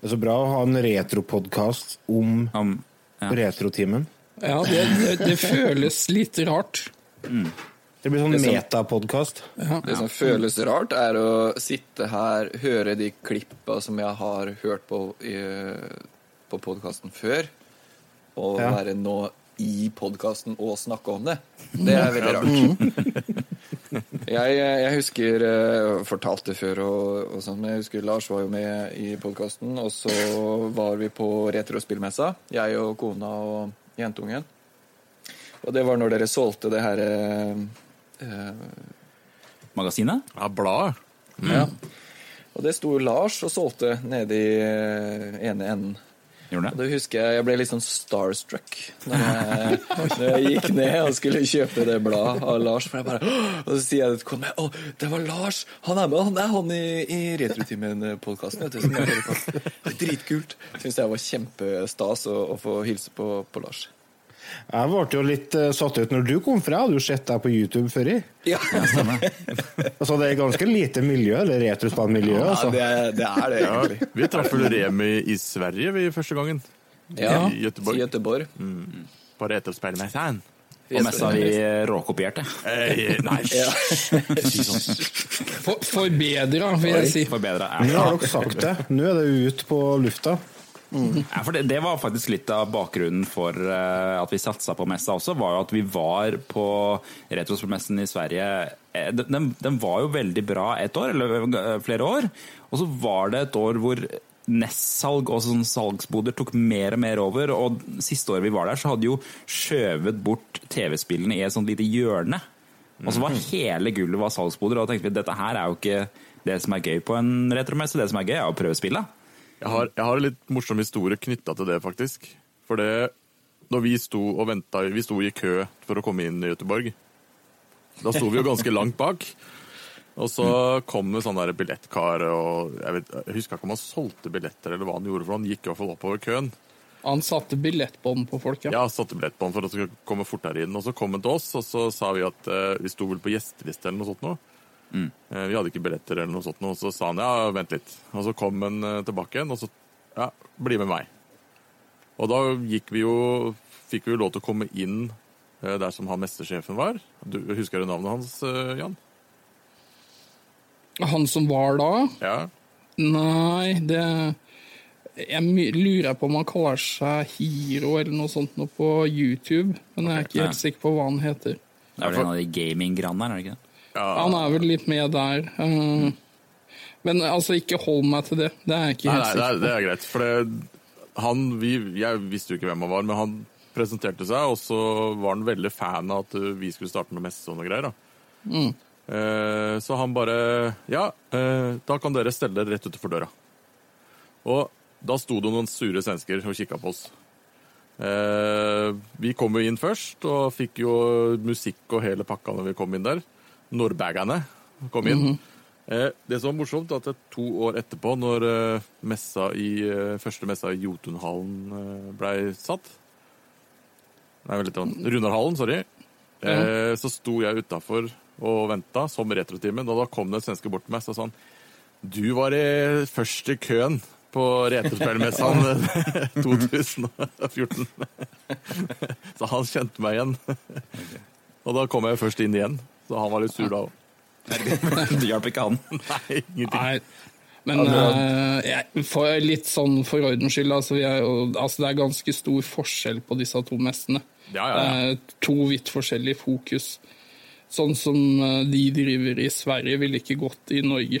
Det er så bra å ha en retropodkast om om, ja. retrotimen. Ja, det, det, det føles litt rart. Det blir sånn metapodkast. Ja. Det som føles rart, er å sitte her, høre de klippa som jeg har hørt på, i, på podkasten før, og Ja. være nå i podkasten og snakke om det. Det er veldig rart. Jeg, jeg husker Jeg fortalte før, og, og sånn, men jeg husker Lars var jo med i podkasten, og så var vi på retrospillmessa, jeg og kona og jentungen. Og det var når dere solgte det her eh, eh, Magasinet? Ja, bladet. Ja. Og det sto Lars og solgte nede i eh, ene enden. Gjorde det? det husker jeg jeg ble litt sånn starstruck når jeg, når jeg gikk ned og skulle kjøpe det bladet av Lars. For jeg bare, og så sier jeg til mi Å, det var Lars! Han er med, han er han i, i Retrotimen-podkasten. Dritkult. Syns jeg var kjempestas å, å få hilse på, på Lars. Jeg ble jo litt eh, satt ut når du kom, for jeg hadde jo sett deg på YouTube før. i. Ja, Altså, det er ganske lite miljø, eller retrospillmiljø. ja Altså. det, er- det er det, Ja, egentlig. vi traff vel Remi i Sverige vi første gangen. Ja, I Göteborg. I Göteborg. På Og mest messa vi råkopierte. Eh, nei, Ja. si sånn. For, forbedra, vil jeg si. Forbedra. Nå har dere sagt det. Nå er det ut på lufta. Ja, for det, det var faktisk litt av bakgrunnen for uh, at vi satsa på messa også, var jo at vi var på Retrospillmessen i Sverige. Eh, Den, den, den var jo veldig bra et år, eller eh, flere år. Og så var det et år hvor Nestsalg og sånn salgsboder tok mer og mer over. Og siste året vi var der, så hadde jo skjøvet bort TV-spillene i et sånt lite hjørne. Og så var hele gulvet var salgsboder, og da tenkte vi dette her er jo ikke det som er gøy på en retromesse. Det som er gøy, er å prøve spillet. Jeg har, jeg har en litt morsom historie knytta til det, faktisk. For det Når vi sto og venta Vi sto i kø for å komme inn i Göteborg. Da sto vi jo ganske langt bak. Og så kom det sånn der billettkar, og jeg, vet, jeg husker ikke om han solgte billetter, eller hva han gjorde, for han gikk i hvert fall oppover køen. Han satte billettbånd på folk, ja. Ja, satte billettbånd for å komme fortere inn. Og så kom han til oss, og så sa vi at eh, vi sto vel på gjesteliste eller noe sånt nå. Eh, vi hadde ikke billetter eller noe sånt og så sa han ja, vent litt. Og så kom han eh, tilbake igjen, og så ja, bli med meg. Og da gikk vi jo Fikk vi jo lov til å komme inn eh, der som han mestersjefen var. Du, husker du navnet hans, Jan? Han som var da? Ja. Nei, det Jeg lurer på om han kaller seg Hiro eller noe sånt noe på YouTube, men jeg er ikke helt sikker på hva han heter. Det er vel en av de gaming-granene, er det ikke det? Han er vel litt med der. eh, Men altså, ikke hold meg til det. Det er ikke helt helt nei, det, er, greit. For det, han, vi, jeg visste jo ikke hvem han var, men han presenterte seg, og så var han veldig fan av at vi skulle starte med messe og noe greier. da. Mm. Eh, så han bare Ja, eh, da kan dere stelle dere rett utenfor døra. Og da sto det noen sure svensker og kikka på oss. Eh, vi kom jo inn først, og fikk jo musikk og hele pakka når vi kom inn der. Norrbagerne kom inn. Eh, Det som var morsomt, at to år etterpå, når eh, messa i, eh, første messa i Jotunhallen blei satt Nei, litt. grann. Runarhallen, sorry. Eh, Så sto jeg utafor og venta som retrotimen, og da kom det en svenske bort til meg og sa sånn Du var i først i køen på Retrospillmessaen 2014. Så han kjente meg igjen. Og da kom jeg først inn igjen, så han var litt sur da òg. Det hjalp ikke han. Nei, ingenting. Nei. Men eh, jeg, for litt sånn for ordens skyld, altså, vi er altså, det er ganske stor forskjell på disse to messene. Ja, ja, ja. Er to vidt forskjellige fokus. Sånn som uh, de driver i Sverige, ville ikke gått i Norge.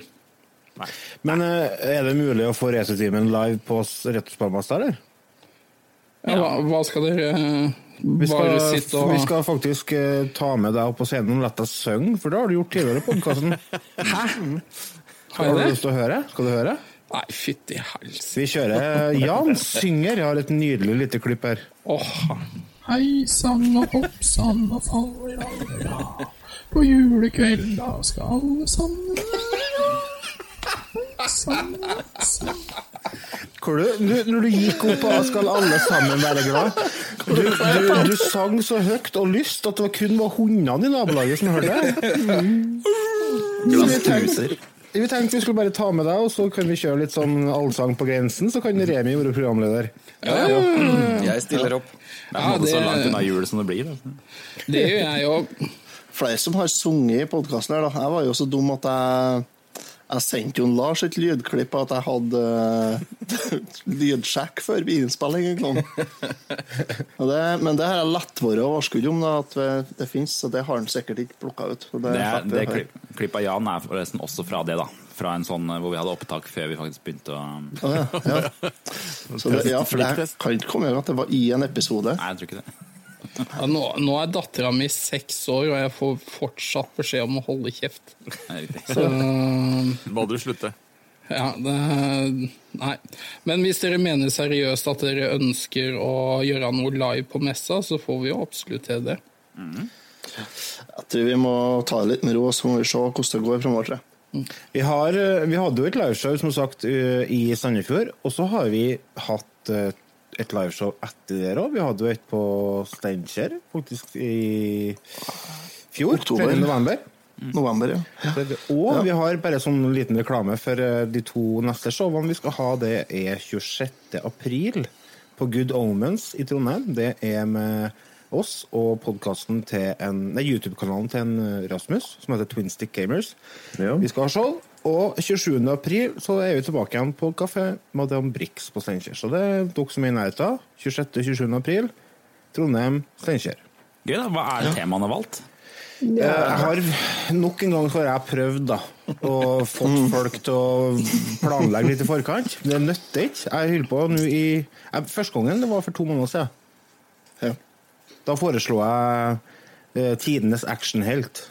Men eh, er det mulig å få racetimen live på Retrospillmasta, eller? Ja, hva, hva skal dere Vi bare skal, sitte og vi skal faktisk eh, ta med deg opp på scenen og la deg synge, for det har du gjort tidligere i podkasten. Hæ? Har du lyst til å høre? Skal du høre? Nei, fytti helsike. Vi kjører Jan synger. Jeg har et nydelig lite klipp her. Oh. Hei sann og hopp sann og fallera. På julekvelda da skal alle sammen du, du, når du gikk opp av skal alle sammen være glad Du, du, du sang så høyt og lyst at det var kun var hundene i nabolaget som hørte det. Mm. vi tenkte, vi tenkte vi skulle bare ta med deg, og så kan vi kjøre litt sånn allsang på grensen. Så kan Remi være programleder. Ja, Jeg stiller opp. Det er på det- så langt unna jul som det blir. Altså. Det gjør jeg òg. flere som har sunget i podkasten her, da. Jeg var jo så dum at jeg jeg sendte jo Lars et lydklipp av at jeg hadde uh, lydsjekk før innspilling. Men det har jeg latt være å varsku om da, at det, finnes fins, så det har han sikkert ikke plukka ut. Det, Det, det klipp, klippet av Jan er forresten også fra det, da. Fra en sånn eh, hvor vi hadde opptak før vi faktisk begynte å Å, ja, ja. Så det, ja, for jeg kan ikke komme igjen at det var i en episode. Nei, jeg tror ikke det. Ja, nå, nå er dattera mi seks år, og jeg får fortsatt beskjed om å holde kjeft. Så Må du slutte. ja, det Nei. Men hvis dere mener seriøst at dere ønsker å gjøre noe live på messa, så får vi jo absolutt til det. Jeg tror vi må ta det litt med ro, så må vi se hvordan det går framover. Mm. Vi, har, eh, vi hadde jo et liveshow som sagt eh, i Sandefjord, og så har vi hatt eh, et liveshow etter det òg. Vi hadde jo et på Steinkjer, faktisk i fjor. Oktober. 3. november. November, ja. Og vi har bare sånn liten reklame for eh, de to neste showene vi skal ha. Det er 26. april på Good Omens i Trondheim. Det er med oss og podkasten til en Nei, YouTube-kanalen til en eh, Rasmus som heter Twin Stick Gamers. Ja. Vi skal ha show. Og 27. april så er vi tilbake igjen på Kafé Madame Brix på Steinkjer. Så det er dere som er i nærheten. 26.-27. april. Trondheim, Steinkjer. Gøy, da. Hva er temaene valgt? Jeg har Nok en gang har jeg prøvd da å fått folk til å planlegge litt i forkant. Det nytter ikke. Jeg holder på nå i jeg, Første gangen det var for to måneder siden. Ja. Da foreslo jeg eh, tidenes actionhelt.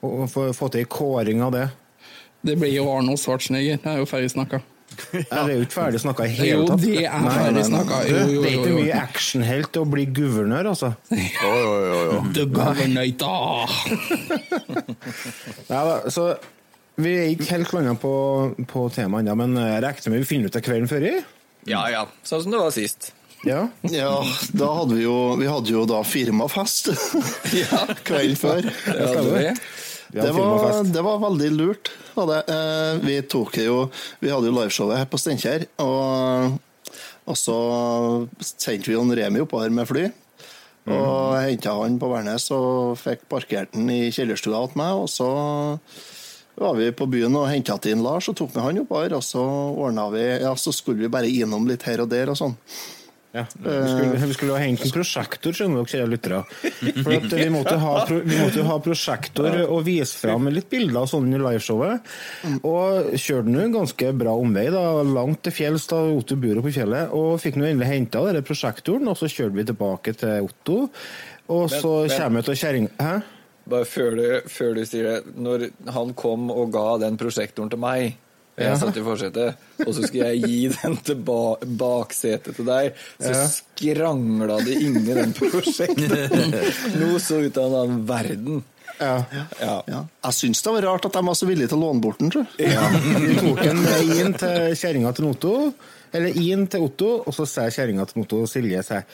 Og og få få til ei kåring av det. Det blir jo Arnold Schwarzenegger. Det er jo ferdig snakka. Jeg er jo ikke ferdig snakka i Jo, hele tatt. det er Nei, ferdig nei, nei. Jo, jo, Det er jo, ikke jo. mye actionhelt å bli guvernør, altså. Oi, oi, oi, oi. The Governator! Ja, da, så vi er ikke helt landa på, på temaet ennå, men jeg regner med vi finner ut av kvelden før i. Ja ja, sånn som det var sist. Ja. Ja, da hadde vi jo Vi hadde jo da firmafest kvelden før. Det hadde. Vi har Det var, det var veldig lurt. Var det. Eh, Vi tok jo Vi hadde jo liveshowet her på Steinkjer, og, og så sendte vi jo Remi oppover med fly. Og henta han på Værnes og fikk parkert han i kjellerstua hos meg. Og så var vi på byen og henta inn Lars og tok med han oppover. Og så ordna vi Ja, så skulle vi bare innom litt her og der og sånn. Ja, vi skulle, vi skulle ha hengt en prosjektor, skjønner dere, kjære lyttere. For vi måtte ha, vi måtte ha prosjektor og vise fram litt bilder og sånn i liveshowet. Og kjørte nå ganske bra omvei, da, langt til fjells da Otto bor på fjellet. Og fikk nå endelig henta prosjektoren, og så kjørte vi tilbake til Otto. Og så kommer vi til kjerringa Hæ? Bare før du, før du sier det. Når han kom og ga den prosjektoren til meg, jeg satt i forsetet, og så skulle jeg gi den til ba baksetet til deg, så Ja. skrangla det inni den prosjektet. Noe så ut av en annen verden. Ja. Ja. Ja. Jeg syns det var rart at de var så villige til å låne bort den, tror jeg. Ja, vi tok den inn til kjerringa til Otto, eller inn til Otto, og så sier kjerringa til Otto Silje sier,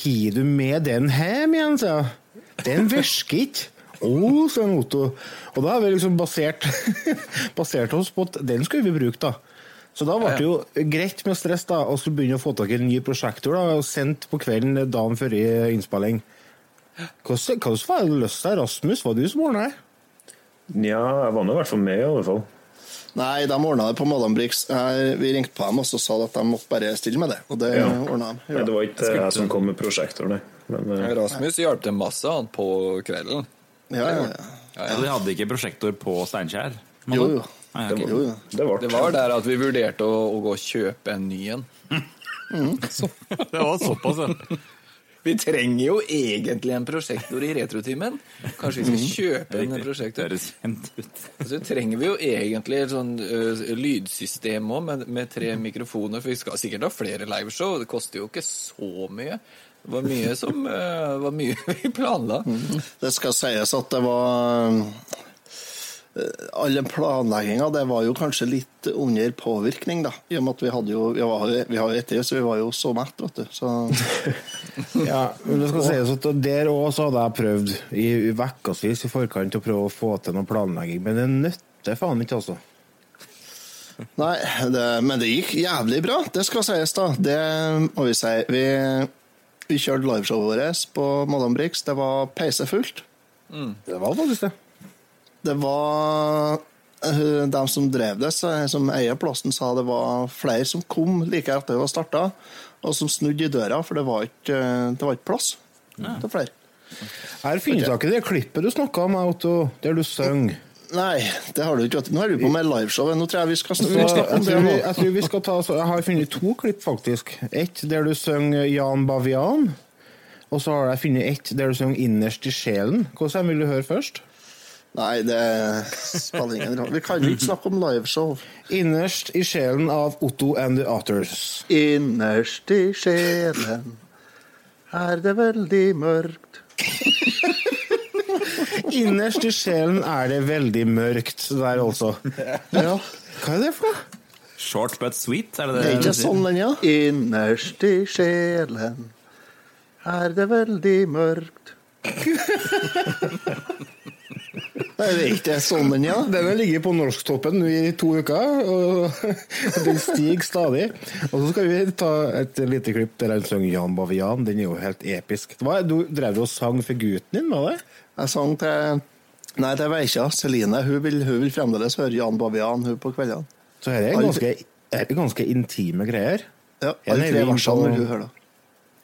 Har du med den hjem igjen, sa hun. Den virker ikke. Å, sa han Otto. Og da har vi liksom basert, basert oss på at den skulle vi bruke, da. Så da ble det jo greit med stress da, å skulle begynne å få tak i en ny prosjektor da, og sendt på kvelden dagen før innspilling. Hvordan hvordan var det du løste deg, Rasmus? Var det du som ordna det? Nja, jeg var nå i hvert fall med, i alle fall. Nei, de ordna det på Madam Brix. Vi ringte på dem og så sa at de måtte bare stille med det. Og det Ja. ordna de. Nei, det var ikke jeg som kom med prosjektor, nei. Men eh, Rasmus hjalp til masse han på kvelden. Ja, ja, ja. Så de hadde ikke prosjektor på Steinkjer? Jo, jo. Nei, ok. jo, jo. det var. Det var der at vi vurderte å, å gå og kjøpe en ny en. Det var såpass, ja. Vi trenger jo egentlig en prosjektor i retrotimen. Kanskje vi skal kjøpe en prosjektor? høres kjent ut. Så trenger vi jo egentlig et sånn lydsystem òg, med, med tre mikrofoner. For vi skal sikkert ha flere liveshow. Det koster jo ikke så mye. Det var mye som ø, var mye vi planla. Det skal sies at det var eh, All den planlegginga, det var jo kanskje litt under påvirkning, da. I og med at vi hadde jo Vi, var, vi har jo etter, så vi var jo så mett, vet du. Så Ja, men det skal sies at der òg så hadde jeg prøvd i ukevis i forkant å prøve å få til noe planlegging, men det nytter faen ikke, altså. Nei, det, men det gikk jævlig bra, det skal sies, da. Det må vi si. Vi, vi kjørte liveshowet vårt på Madame Brix. Det var peisefullt. Det var faktisk det. Det var de dem som drev det, som eier plassen, sa det var flere som kom like etter det var starta, og som snudde i døra, for det var ikke, eh, det var ikke plass til flere. Her finner dere det klippet du snakka om, Otto, der du synger. Nei, det har du ikke. Nå er du på med liveshowet. Nå tror jeg vi skal snakke, om jeg, det tror vi, jeg tror vi skal ta så Jeg har funnet to klipp, faktisk. Ett der du synger Jan Bavian. Og så har jeg funnet ett der du synger Innerst i sjelen. Hvordan vil du høre først? Nei, det spiller ingen rolle. Vi kan jo ikke snakke om liveshow. Innerst i sjelen av Otto and the Otters. Innerst i sjelen er det veldig mørkt. Innerst i sjelen er det veldig mørkt der, også. Ja. Hva er det for noe? Short but sweet, er det det? Det er ikke sånn den, ja? Innerst i sjelen er det veldig mørkt. Nei, det er ikke sånn den, ja? Den har ligget på norsktoppen nå i to uker, og den stiger stadig. Og så skal vi ta et lite klipp der han synger Jan Bavian. Den er jo helt episk. Hva, du drev og sang for gutten din, var det? Jeg sang til Nei, til Veikja. Celine hun vil, hun vil fremdeles høre Jan Bavian hun på kveldene. Så her er ganske, er ganske intime greier. Ja, alle tre versene vil hun høre.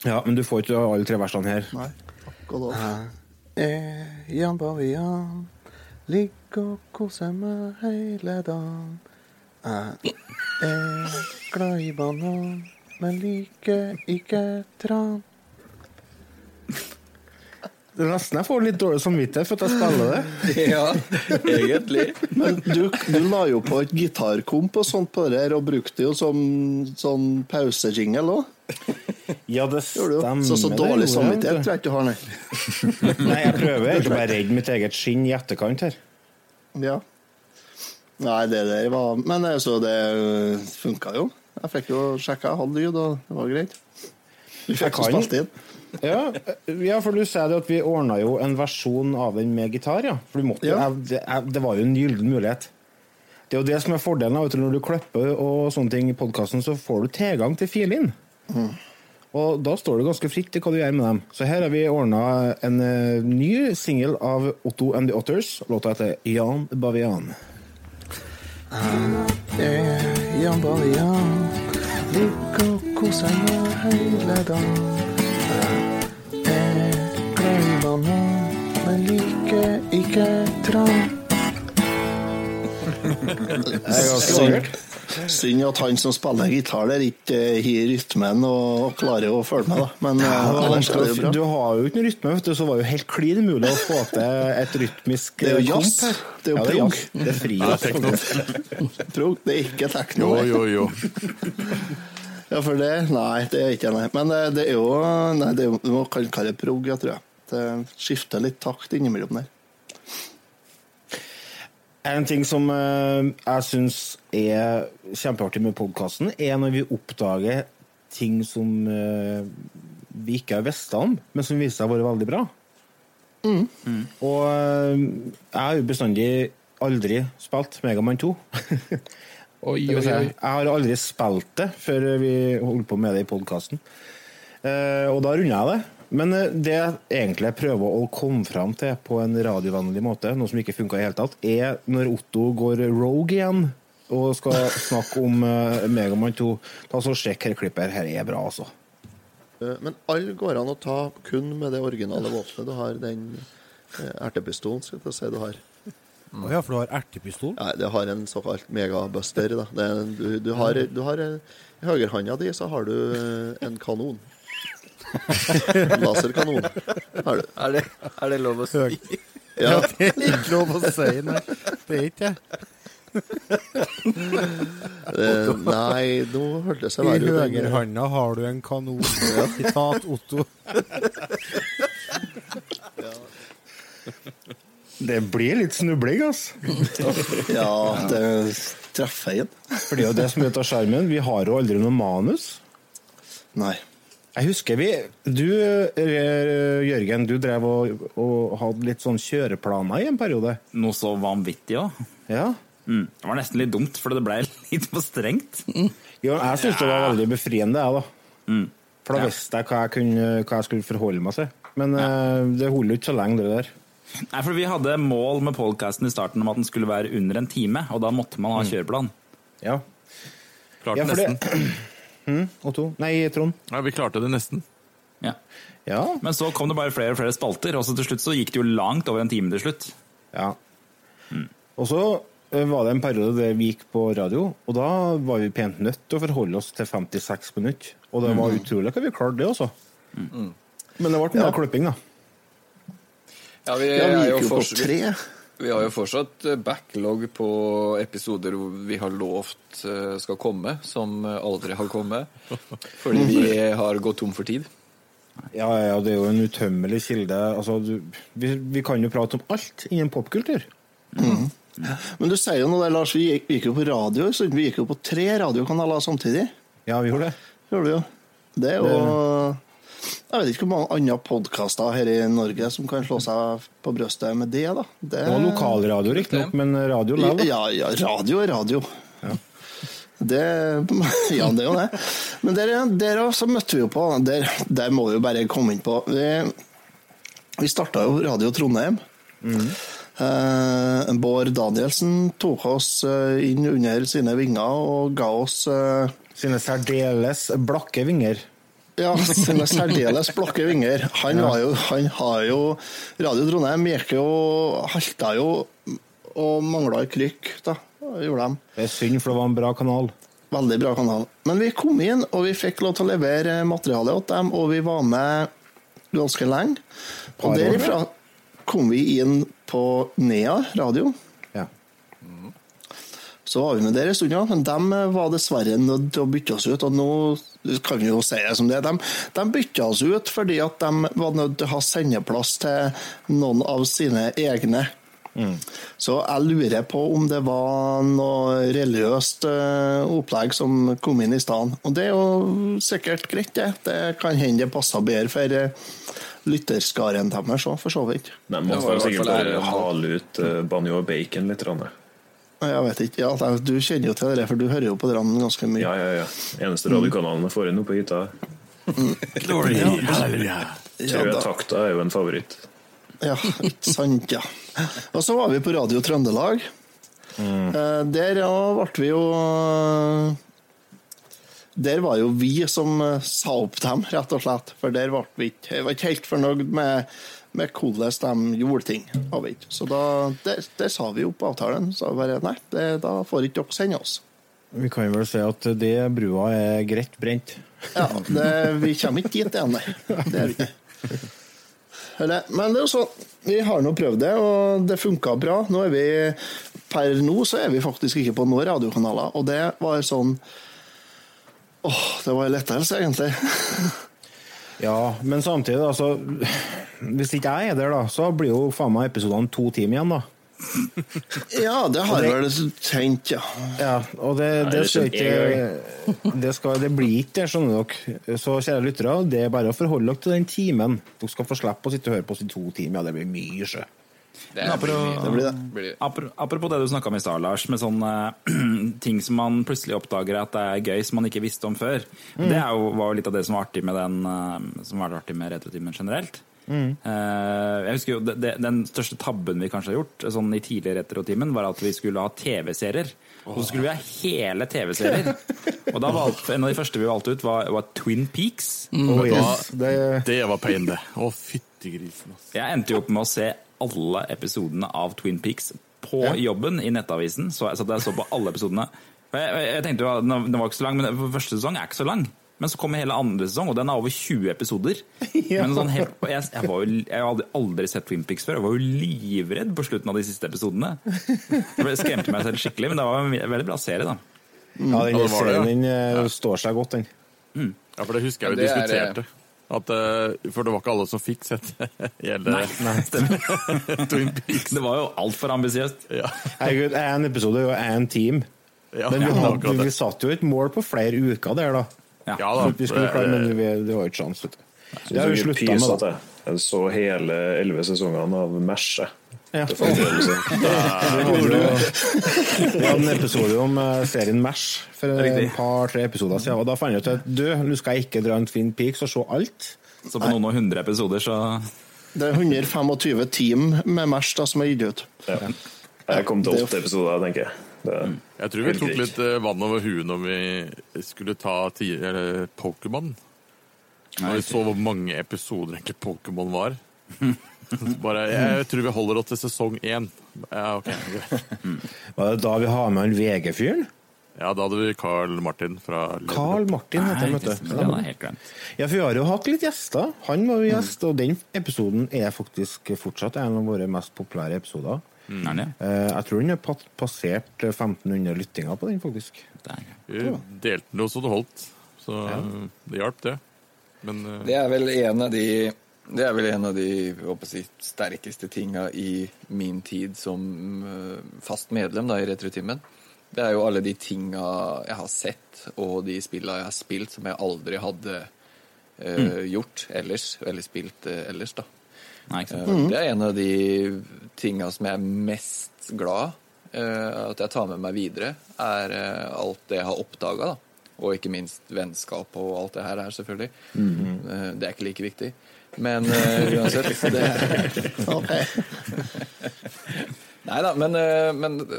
Ja, men du får ikke alle tre versene her. Nei, akkurat. Eh, Jan Bavian ligger og koser meg hele dagen. Jeg er glad i banan, men liker ikke tran. Det er nesten jeg får litt dårlig samvittighet for at jeg spiller det. Ja, egentlig. Men du, du la jo på et gitarkomp og sånt på det her, og brukte jo som sånn pausejingle òg. Ja, det stemmer. Så så dårlig samvittighet tror jeg ikke du har, nei. Nei, jeg prøver egentlig bare å redde mitt eget skinn i etterkant her. Ja. Nei, det der var Men altså, det funka jo. Jeg fikk jo sjekka, jeg hadde lyd, og det var greit. Du fikk jo spilt inn. Ja, ja, for du sier det at vi ordna jo en versjon av den med gitar, ja. For du måtte, Ja. jeg, det, jeg, det var jo en gyllen mulighet. Det er jo det som er fordelen. vet du, Når du klipper og sånne ting i podkasten, så får du tilgang til filene. Og da står det ganske fritt til hva du gjør med dem. Så her har vi ordna en uh, ny singel av Otto and the Otters. Låta heter Jan Bavian. Eh, Jan Bavian ligger og koser meg hele dagen. Banan, men liker ikke tran. Det er ganske vakkert. Synd at han som spiller gitar der, ikke eh, har rytmen og, klarer å følge med, da. Men eh, Ja, men var ellers er det vanskelig jo å- bra. du har jo ikke noe rytme, vet du, så det var jo helt klin umulig å få til et rytmisk Det er jo eh, jazz. Det er jo prog. Ja, Det er fri. Ja. Prog, det er ikke tekno. Jo, jo, jo. Ja, for det Nei, det er ikke nei. Men eh, det er jo Nei, det er jo, du må kan kalle det prog, jeg tror jeg. Det skifter litt takt innimellom der. En ting som eh, jeg syns er kjempeartig med podkasten, er når vi oppdager ting som eh, vi ikke har visst om, men som viser seg å være veldig bra. Og eh, jeg har jo bestandig aldri spilt Megamann 2. Oi, oi, oi. Jeg har aldri spilt det før vi holdt på med det i podkasten. og da runder jeg det. Men eh, det jeg egentlig prøver å komme fram til på en radiovennlig måte, noe som ikke funka i hele tatt, er når Otto går rogue igjen og skal snakke om uh, Megaman 2. Ta så Sjekk her klippet. her. Her er bra, altså. Eh, Men alle går an å ta kun med det originale våpenet. Du har den eh, ertepistolen, skal jeg si du har. Å ja, for du har ertepistol? Nei, det har en såkalt megabuster. Da. Det, du, du har, du har eh, I høyrehånda di så har du eh, en kanon. Laserkanon Er det. Er det, er det lov å si? Ja, Det er ikke lov å si, nei. Det er ikke det. eh, nei, nå hørtes det I verre ut. I høyrehånda har du en kanon. Sitat Otto. Det blir litt snubling, altså. Ja, det treffer inn. For det er jo det som er av skjermen. Vi har jo aldri noe manus. Nei. Jeg husker vi Du, eh, Jørgen, du drev og, og hadde litt sånn kjøreplaner i en periode. Noe så vanvittig òg. Ja. Mm. Det var nesten litt dumt, for det ble litt for strengt. Jo, jeg syns det var veldig befriende, jeg, da. For da Ja. visste jeg hva jeg, kunne, hva jeg skulle forholde meg til. Men eh, det holder ikke så lenge, det der. Nei, for Vi hadde mål med podkasten i starten om at den skulle være under en time, og da måtte man ha kjøreplan. Ja. Klart ja for det nesten. hm, Otto? Nei, Trond? Ja, vi klarte det nesten. Ja. Ja. Men så kom det bare flere og flere spalter, og så til slutt så gikk det jo langt over en time til slutt. ja. Og så eh, var det en periode der vi gikk på radio, og da var vi pent nødt til å forholde oss til 56 minutter. Og det var utrolig hva vi klarte det også. Men det ble mye klipping, da. Ja, vi, Ja, vi gikk jo på tre. Vi har jo fortsatt eh, backlog på episoder vi har lovt eh, skal komme, som eh, aldri har kommet. Fordi vi har gått tom for tid. Ja, ja, det er jo en utømmelig kilde. Altså, du, vi, vi kan jo prate om alt innen popkultur. Men du sier jo noe der, Lars. Vi gikk, vi gikk jo på radio. Så vi gikk jo på tre radiokanaler samtidig. Ja, vi gjorde det. Gjorde vi jo. Det er jo Jeg vet ikke hvor mange andre podkaster her i Norge som kan slå seg på brystet med det, da. Det, Det var lokalradio, riktignok, men radio lav? Ja, ja, radio er radio. Det, ja, det er jo det. Men der, der også møtte vi jo på Der, der må vi jo bare komme inn på. Vi, vi starta jo Radio Trondheim. Eh, Bård Danielsen tok oss eh, inn under sine vinger og ga oss eh, Sine særdeles blakke vinger. Ja, sine særdeles blakke vinger. Han, var jo, han har jo Radio Trondheim gikk jo halta jo og mangla ei krykk, da. Gjorde de. Det er synd, for det var en bra kanal. Veldig bra kanal. Men vi kom inn, og vi fikk lov til å levere materiale til dem, og vi var med ganske lenge. Og derifra kom vi inn på Nea radio. Så var vi med der en stund, ja, men de var dessverre nødt til å bytte oss ut. Og nå kan vi jo si det som det er. De, de bytta oss ut fordi at de var nødt til å ha sendeplass til noen av sine egne. Så jeg lurer på om det var noe religiøst eh, opplegg som kom inn i stedet. Og det er jo sikkert greit, det. Det kan hende det passer bedre for eh, lytterskaren deres òg, for så vidt. De må hvert sikkert bare hale ut uh, banjo og bacon litt. Ranne. Jeg vet ikke, ja, Du kjenner jo til det, for du hører jo på det ganske mye. Ja, ja, ja. Eneste radiokanalen jeg får inn på hytta. Ja, Tror jeg takta er jo en favoritt. Ja, ikke sant, ja. Og så var vi på Radio Trøndelag. Mm. Der ja, ble vi jo Der var jo vi som eh, sa opp dem, rett og slett. For der ble vi ikke, var ikke helt fornøyd med, med hvordan de gjorde ting. Så da, der, der sa vi opp avtalen. Så bare nei, det, da får ikke dere sende oss. Vi kan vel si at det brua er greit brent. Ja, det, Vi kommer ikke dit igjen, nei. Det er vi ikke. Eller, Men det er jo sånn, vi har nå prøvd det, og det funka bra. Nå er vi, Per nå så er vi faktisk ikke på noen radiokanaler, og det var sånn Åh, det var en lettelse, egentlig. Ja, men samtidig, altså Hvis ikke jeg er der, da, så blir jo faen meg episodene to timer igjen, da. Ja, det har jeg vel tenkt, ja. Ja, og det, det, det skal ikke det, skal, det blir ikke det, skjønner dere. Så kjære lyttere, det er bare å forholde dere til den timen. Dere skal få slippe å sitte og høre på oss i to timer. Ja, det blir mye, sjø. Det Men blir. Det blir det. Apro- Apropos det du snakka om i stad, Lars, med sånne ting som man plutselig oppdager at det er gøy som man ikke visste om før. Det er jo, var jo litt av det som var artig med den eh, Som var artig med Retrotimen generelt. Mm. jeg husker jo det, det, Den største tabben vi kanskje har gjort sånn i tidligere Retrotimen, var at vi skulle ha TV-serier. Og så skulle vi ha hele TV-serier. Og da valgte, En av de første vi valgte ut, var, var Twin Peaks. Oh, du hva? yes. det, Det var pain, det. Å, fytti grisen. Jeg endte jo opp med å se alle episodene av Twin Peaks på jobben i Nettavisen. Så jeg satt der og så på alle episodene. Jeg, jeg, jeg tenkte jo at den den var ikke så lang, men første sesong er ikke så lang. Men så kommer hele andre sesong, og den er over 20 episoder. Men sånn helt, jeg, jeg, var jo, jeg hadde aldri, sett Twin Peaks før. Jeg var jo livredd på slutten av de siste episodene. Jeg skremte meg selv skikkelig, men det var en veldig bra serie, da. ja, den Ja, det serien den eh, står seg godt, den. Ja, for det husker jeg vi Det er, diskuterte. At, eh, for det var ikke alle som fikk sett hele Twin Peaks. Det var jo altfor ambisiøst. Ja. Herregud, én episode er jo én team. Ja, Men vi, ja, hadde, vi satte jo et mål på flere uker der, da. Ja. Da. Vi skulle klare, men vi, det var jo ikke sjans. Det har vi slutta med, da. Jeg så hele elleve sesongene av Mash. Ja. Det hadde en episode om eh, serien Mash for et par-tre episoder siden. Og da fant jeg ut at du, nå skal jeg ikke dra en Twin Peaks og se alt. Så på noen og hundre episoder så Det er 125 team med Mesh da, som er gitt ut. Ja. Jeg kom til åtte episoder, tenker jeg. Det, Jeg tror vi tok litt eh, vann over huet når vi skulle ta Pokémon. Når vi så hvor mange episoder egentlig Pokémon var. Bare, jeg tror vi holder oss til sesong én. Ja, ok. Var det da vi har med han VG-fyren? Ja, da hadde vi Carl Martin fra Carl Martin heter han, vet du. det var helt glemt. Ja, for vi har jo hatt litt gjester. Han var jo gjest, og den episoden er faktisk fortsatt en av våre mest populære episoder. Mm. Eh, Jeg tror den har passert 1500 lyttinger på den, faktisk. Det er- Vi delte den jo så det holdt. Så det hjalp, det. Men eh, Det er vel en av de det er vel en av de si, sterkeste tinga i min tid som eh, fast medlem da, i Retrotimen. Det er jo alle de tinga jeg har sett, og de spilla jeg har spilt som jeg aldri hadde eh, gjort ellers. Eller spilt eh, ellers, da. Nei, Eh. Det er en av de tinga som jeg er mest glad eh, at jeg tar med meg videre, er alt det jeg har oppdaga, da. Og ikke minst vennskap og alt det her selvfølgelig. selvfølgelig. -hmm. Det er ikke like viktig. Men uh, uansett det Nei da, men, uh, men uh,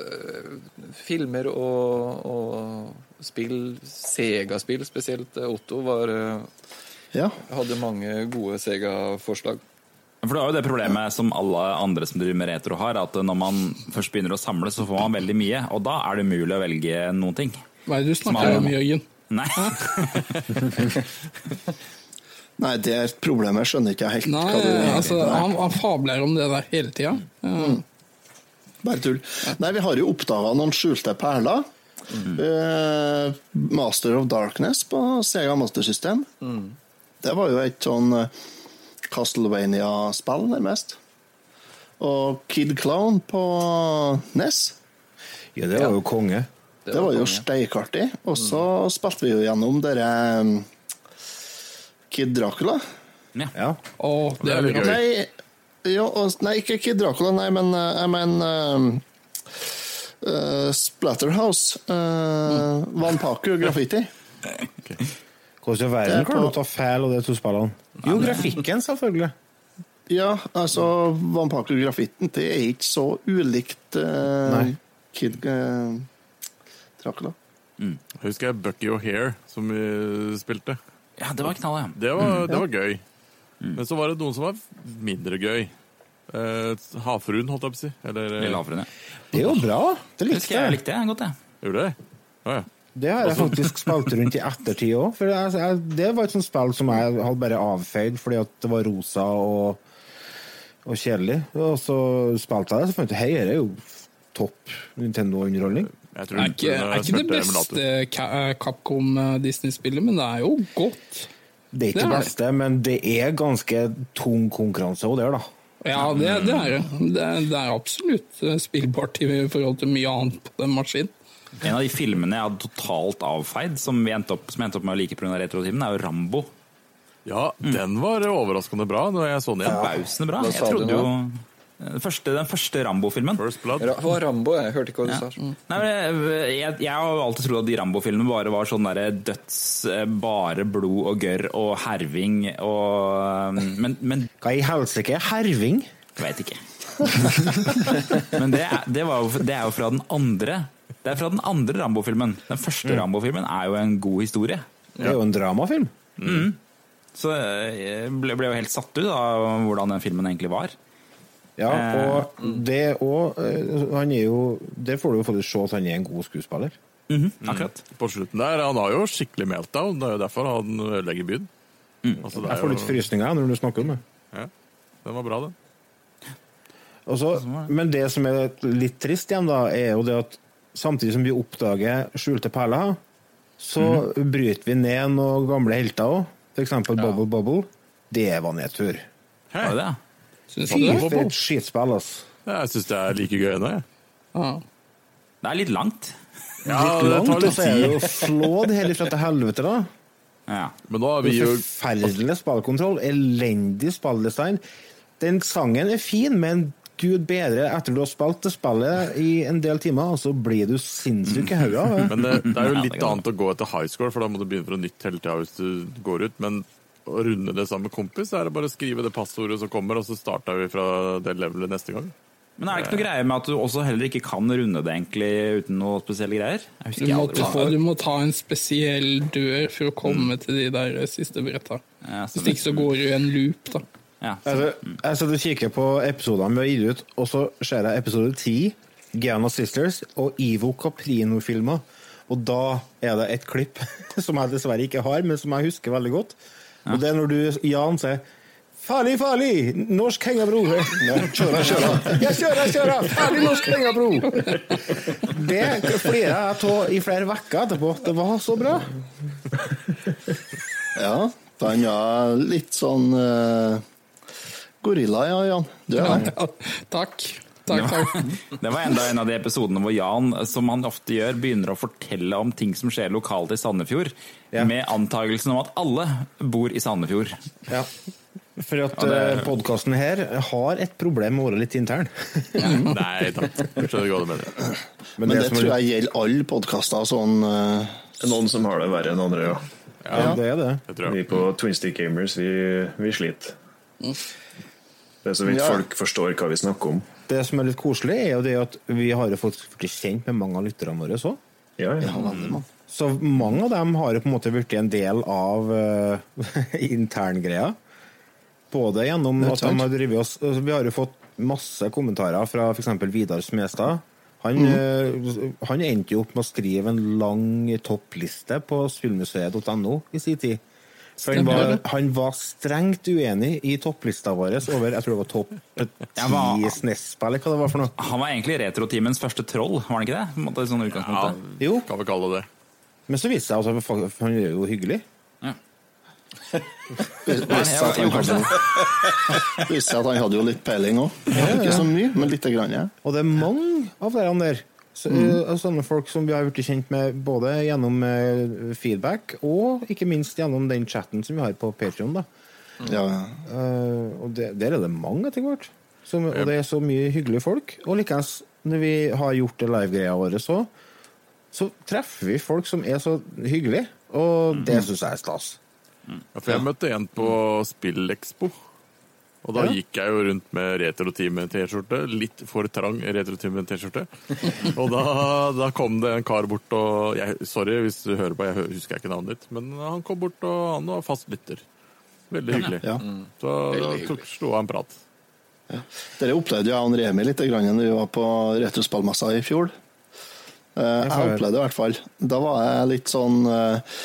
filmer og, og spill, Sega-spill spesielt, Otto, var Ja. hadde mange gode Sega-forslag. For det er jo det problemet som alle andre som driver med retro har, at når man først begynner å samle, så får man veldig mye, og da er det umulig å velge noen ting. Hva er det du snakker om, Jørgen? Nei. Nei, det er et problem. Jeg skjønner ikke helt Nei, hva du altså, han, han fabler om det der hele tida. Bare tull. Nei, vi har jo oppdaga noen skjulte perler. Eh, Master of Darkness på Sega Master System. Det var jo et sånn eh, Castlevania-spill, nærmest. Og Kid Clown på NES. Ja, det var jo konge. Det var jo steikartig. Og så spilte vi jo gjennom dere um, Kid Dracula. Ja. Å, det er gøy. Nei, ja, nei, ikke Kid Dracula, nei, men eh, jeg mener um, eh, Splatterhouse. Uh, Vanpaku Graffiti. Hvordan i Det verden er klarer du å ta feil av de to spillene? Jo, grafikken, selvfølgelig. Ja, altså Vanpaku Graffiten, det er ikke så ulikt uh, Kid uh, Dracula. jeg husker jeg Bucky O'Hare som vi spilte. Ja, det var knall, ja. Det var, det var gøy. Men så var det noen som var mindre gøy. Eh, havfruen, holdt jeg på å si. Eller eh, Lille havfruen, ja. Det er jo bra. Det husker likte jeg jeg. likte det godt, jeg. Gjorde det? Å ja. Det har jeg faktisk spilt rundt i ettertid òg. For jeg, jeg, det var et sånt spill som jeg hadde bare avfeid fordi at det var rosa og, og kjedelig. Og så spilte jeg det, så fant jeg hei, dette er jo topp Nintendo-underholdning. Jeg Det er ikke, er ikke det beste eh, Capcom eh, men det er jo godt. Det er ikke Det er det. beste, men det er ganske tung konkurranse òg der, da. Ja, det, det er det. Det er, absolutt eh, spillbart i forhold til mye annet på den maskinen. En av de filmene jeg hadde totalt avfeid, som, vi endte opp, som jeg endte opp med å like pga. retrotimen, er jo Rambo. Ja, den var overraskende bra når jeg så den igjen. Forbausende bra. Jeg trodde jo den første, den første Rambo-filmen. First Blood. Ra hva Rambo? Jeg hørte ikke hva du Ja. sa. Nei, men jeg, jeg, jeg har alltid trodd at de Rambo-filmene bare var sånn derre døds... eh, Bare blod og gørr og herving og Men, men Hva i helsike er herving? Veit ikke. Men det, er- det, var det er jo fra den andre Det er fra den andre Rambo-filmen. Den første Rambo-filmen er jo en god historie. Det er jo en dramafilm. Så jeg ble, ble jo helt satt ut av hvordan den filmen egentlig var. Ja, og det òg Han er jo Det får du jo faktisk se at han er en god skuespiller. Akkurat. På slutten der, Han har jo skikkelig meltdown. Det er jo derfor han ødelegger byen. Altså, det Jeg er får litt jo, frysninger når du snakker om det. ja, den var bra, den. Også, men det som er litt trist igjen, da, er jo det at samtidig som vi oppdager skjulte perler, så bryter vi ned noen gamle helter òg. F.eks. Bubble Bubble. Det var nedtur. Ja, det det? Syns du det? et skitspill, ass. Jeg syns det er like gøy ennå, jeg. Ja. Det er litt langt. Ja, Litt det langt, tar og litt så er det tid. slå det hele fra til helvete, da. Ja. Men nå har vi jo Forferdelig spillkontroll, elendig spilldesign. Den sangen er fin, men gud bedre, etter du har spilt det spillet i en del timer, og så blir du sinnssyk i hodet. Men det, det er jo litt annet å gå etter high score, for da må du begynne fra nytt hele tida hvis du går ut. Men å runde det sammen med kompis, så er det bare å skrive det passordet som kommer, og så starter vi fra det levelet neste gang. Men er det ikke noe greie med at du også heller ikke kan runde det egentlig uten noe spesielle greier? Jeg Du må, ta, du må ta en spesiell dør for å komme til de der siste bretta. Ja, Hvis ikke så går du i en loop, da. Ja, Altså, jeg sitter og kikker på episodene vi har gitt ut, og så ser jeg episode 10, Giana Sisters, og Ivo Caprino-filmer. Og da er det et klipp som jeg dessverre ikke har, men som jeg husker veldig godt. Og det er når du, Jan, sier Farlig, farlig! Norsk hengebro! Kjøra, kjøra! Ja, kjøra, kjører! Farlig norsk hengebro! Det flirer jeg av i flere uker etterpå. Det var så bra. Ja, den er litt sånn uh, gorilla, ja, Jan. Du er det. Ja, takk. Takk, takk. Det var enda en av de episodene hvor Jan, som han ofte gjør, begynner å fortelle om ting som skjer lokalt i Sandefjord, Ja. med antagelsen om at alle bor i Sandefjord. Ja. For at ja, podkasten her har et problem med å være litt intern. Nei da, jeg skjønner hva du mener. Men det, tror jeg gjelder alle podkaster sånn uh... Noen som har det verre enn andre, ja. Ja, det er det. Det Vi på Twinstick Gamers, vi, vi sliter. Det er så vidt Ja. folk forstår hva vi snakker om. Det som er litt koselig, er jo det at vi har jo fått kjent med mange av lytterne våre òg. Ja, ja. Ja. Så mange av dem har jo på en måte blitt en del av uh, interngreia. Både gjennom at de har drevet oss altså, Vi har jo fått masse kommentarer fra f.eks. Vidar Smestad. Han, eh, han endte jo opp med å skrive en lang toppliste på spillmuseet.no i sin tid. For han var, han var strengt uenig i topplista vår over jeg tror det var topp Ja, ti SNES-spill, eller hva det var for noe. Han var egentlig retroteamens første troll, var han ikke det? På en måte, sånn Ja. Jo, kan vi kalle det men så viste det seg at han- han er jo hyggelig. Hadde Viste seg at han hadde jo litt peiling òg. Ikke så mye, men lite grann. Ja. Og det er mange av de der. Så, mm. sånne folk som vi har blitt kjent med både gjennom eh, feedback og ikke minst gjennom den chatten som vi har på Patreon da. Ja, ja. Eh, og det, der er det mange etter hvert. Som, og det er så mye hyggelige folk. Og likeens, når vi har gjort det live-greia vår så, så treffer vi folk som er så hyggelige, og det syns jeg er stas. Ja, for jeg møtte en på Spillekspo. Og da Ja. gikk jeg jo rundt med Retroteam-T-skjorte. Litt for trang Retroteam-T-skjorte. Og da, da kom det en kar bort og jeg, Sorry hvis du hører på, jeg husker ikke navnet ditt. Men han kom bort, og han var fast lytter. Veldig hyggelig. Ja. Så da tok, slo jeg en prat. Dere opplevde jo jeg og Remi litt da vi var på retrospillmessa i fjor. Eh, Jeg opplevde det i hvert fall. Da var jeg litt sånn eh,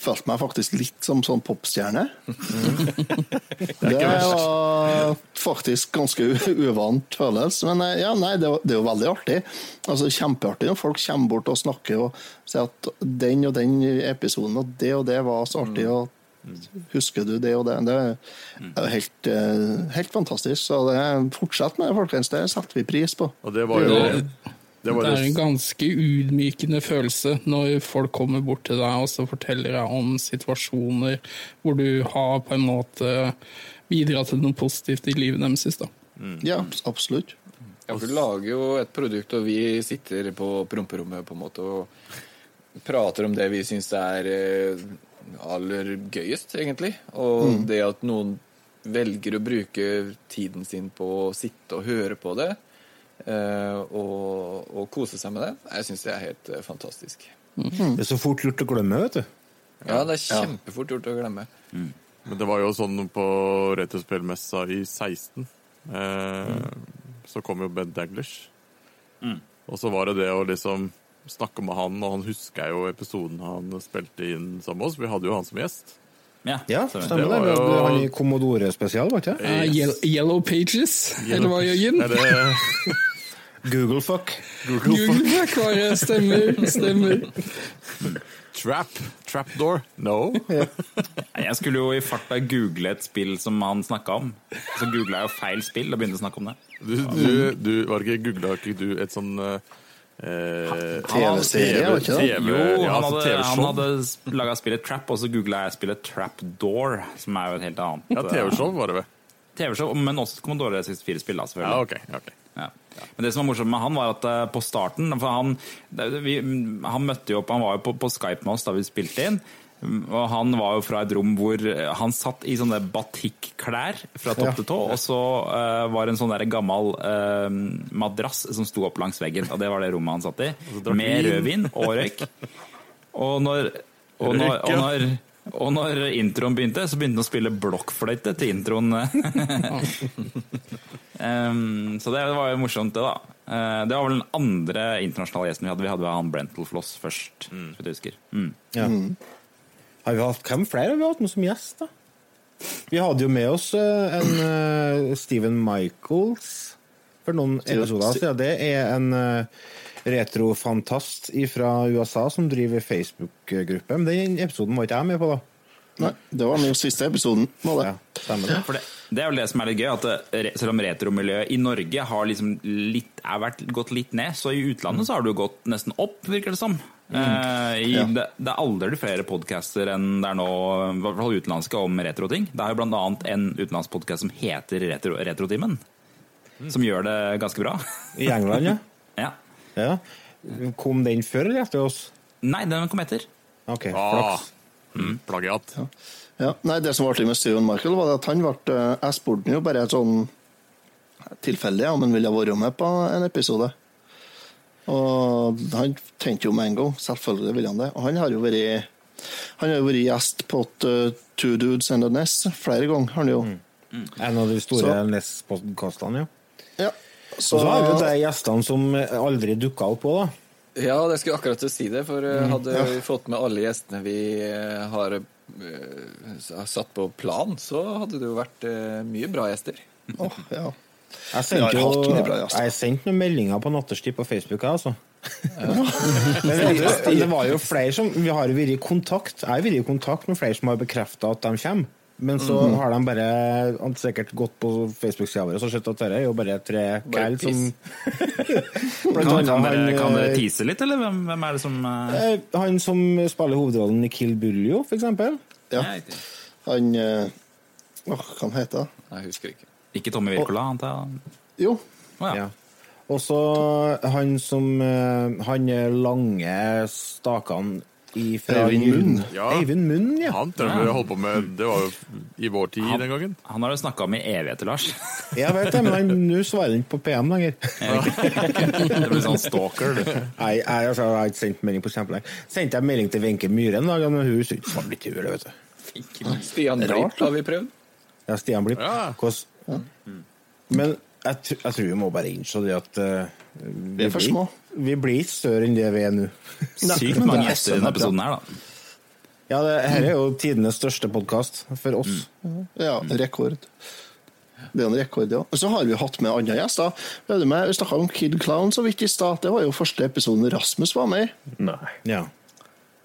Følte meg faktisk litt som sånn popstjerne. Det var faktisk ganske uvant følelse. Men eh, ja, nei, det, var- det er jo veldig artig. Altså Kjempeartig når folk kommer bort og snakker og sier at den og den episoden og det og det var så artig. og Husker du det og det? Det er jo helt, eh, helt fantastisk. Så det, fortsett med det, folkens. Det setter vi pris på. Og det var jo det Det er en ganske ydmykende følelse når folk kommer bort til deg og så forteller deg om situasjoner hvor du har på en måte bidratt til noe positivt i livet deres. Da. Ja, absolutt. Ja, for du lager jo et produkt, og vi sitter på promperommet på en måte og prater om det vi syns er eh, aller gøyest, egentlig. Og det at noen velger å bruke tiden sin på å sitte og høre på det, og, og kose seg med det, jeg syns det er helt fantastisk. fantastisk. Det er så fort gjort å glemme, vet du. Ja, det er kjempefort gjort å glemme. men det var jo sånn på retrospillmessa i 16. Eh, Så kom jo Ben Daglish. Og så var det det å liksom snakke med han, og han husker jo episoden han spilte inn sammen med oss. Vi hadde jo han som gjest. Ja, Ja, stemmer det. var det. jo- Han i Commodore spesial, var ikke det? Eh, Yellow, Yellow Pages, eller hva, Jørgen? Google fuck. Google fuck var det, stemmer. stemmer. Trap? Trapdoor? No? Jeg skulle jo i farta google et spill som han snakka om. Så googla jeg jo feil spill og begynte å snakke om det. Du, du, du var ikke googla ikke du et sånn eh, TV-serie, var ikke det? TV, Jo, han altså hadde, han hadde laga spillet Trap, og så googla jeg spillet Trapdoor, som er jo et helt annet Ja, TV-show var det vel. TV-show, Men også Commodore 64-spill, da, Ja, selvfølgelig. ok. ok. Ja. Men det som var morsomt med han, var at eh, på starten For han, vi, han møtte jo opp Han var jo på, på Skype med oss da vi spilte inn. Og han var jo fra et rom hvor han satt i sånne batikklær fra topp Ja. til tå, og så uh, var det en sånn der gammel uh, madrass som sto opp langs veggen, og det var det rommet han satt i. Med vin. rødvin og røyk. Og når, og når, og når, og når introen begynte, så begynte han å spille blokkfløyte til introen. um, så det var jo morsomt, det, da. Eh, det var vel den andre internasjonale gjesten vi hadde. Vi hadde han Brental Floss først, mm. hvis jeg husker. Mm. Ja. Har vi hatt, hvem flere har vi hatt med som gjest, da? Vi hadde jo med oss eh, en uh, Steven Michaels for noen episoder siden. Det er en eh, retrofantast fra USA som driver Facebook-gruppe. Men den episoden var ikke jeg med på, da. Nei, det var den siste episoden. Var det. Ja, stemmer det. For det, det er vel det som er litt gøy, at det, selv om retromiljøet i Norge har liksom litt, er vært, gått litt ned, så i utlandet så har det jo gått nesten opp, virker det som. Eh, i, Ja. det, det er aldri flere podcaster enn det er nå, i hvert fall utenlandske, om retroting. Det er jo blant annet en utenlandsk podcast som heter retro, Retrotimen, som gjør det ganske bra. I England, ja. ja. Ja. Kom den før eller etter oss? Nei, den kom etter. Ok, Ah, mm, plagiat. Ja, nei, Det som var artig med Steven Michael, var at han ble eh, Jeg spurte jo bare et sånn tilfeldig om han ville være med på en episode. Og han tenkte jo med en gang. Selvfølgelig ville han det. Og han har jo vært han har jo vært gjest på eh, Two Dudes and a Ness flere ganger. Han jo. En av de store Ness-podkastene, jo. ja. Ja. Og så har vi jo de gjestene som aldri dukka opp òg, da. Ja, det skulle jeg akkurat til å si det. For eh, hadde vi fått med alle gjestene vi eh, har eh, satt på plan, så hadde det jo vært mye bra gjester. Åh, ja. Jeg sendte har jo jeg sendte noen meldinger på natterstid på Facebook, jeg, altså. Men det, det var jo flere som Vi har vært i kontakt Jeg har vært i kontakt med flere som har bekrefta at de kommer. Men så Mhm. har de bare han sikkert gått på Facebook-sida vår og sett at dette er jo bare tre kæll som Blant Kan, annet kan, dere, kan dere eh, tease litt, eller hvem, hvem er det som eh, Han som spiller hovedrollen i Kill Buljo, for eksempel. ja. Han uh... Åh, hva han heter han? Jeg husker ikke. Ikke Tommy Wirkola, antar jeg? Jo, Oh, ja. Ja. Og så han som Han lange stakene fra Eivind Munn. Ja. Eivind Munn, ja. Han tror jeg holdt på med Det var jo i vår tid den gangen. Han har du snakka om i evigheter, Lars. Jeg vet det, men nå svarer han ikke på PM lenger. Det blir sånn stalker, du. Nei, jeg, altså, jeg har ikke sendt melding på kjempelenge. Sendte jeg melding til Wenche Myhre en dag, men hun syntes ikke litt ikke, vet du. Stian Blipp har vi prøvd. Ja, Stian Blipp. Ja. Men jeg, jeg tror vi må bare innse det at eh, vi er for små. Vi blir ikke større enn det vi er nå. Sykt mange er gjester i denne episoden her, da. Ja, det her er jo tidenes største podkast for oss. Ja, rekord. Det er en rekord, ja. Og så har vi hatt med andre gjester. Med, vi snakka om Kid Clown så vidt i stad. Det var jo første episoden Rasmus var med i. Nei. Ja.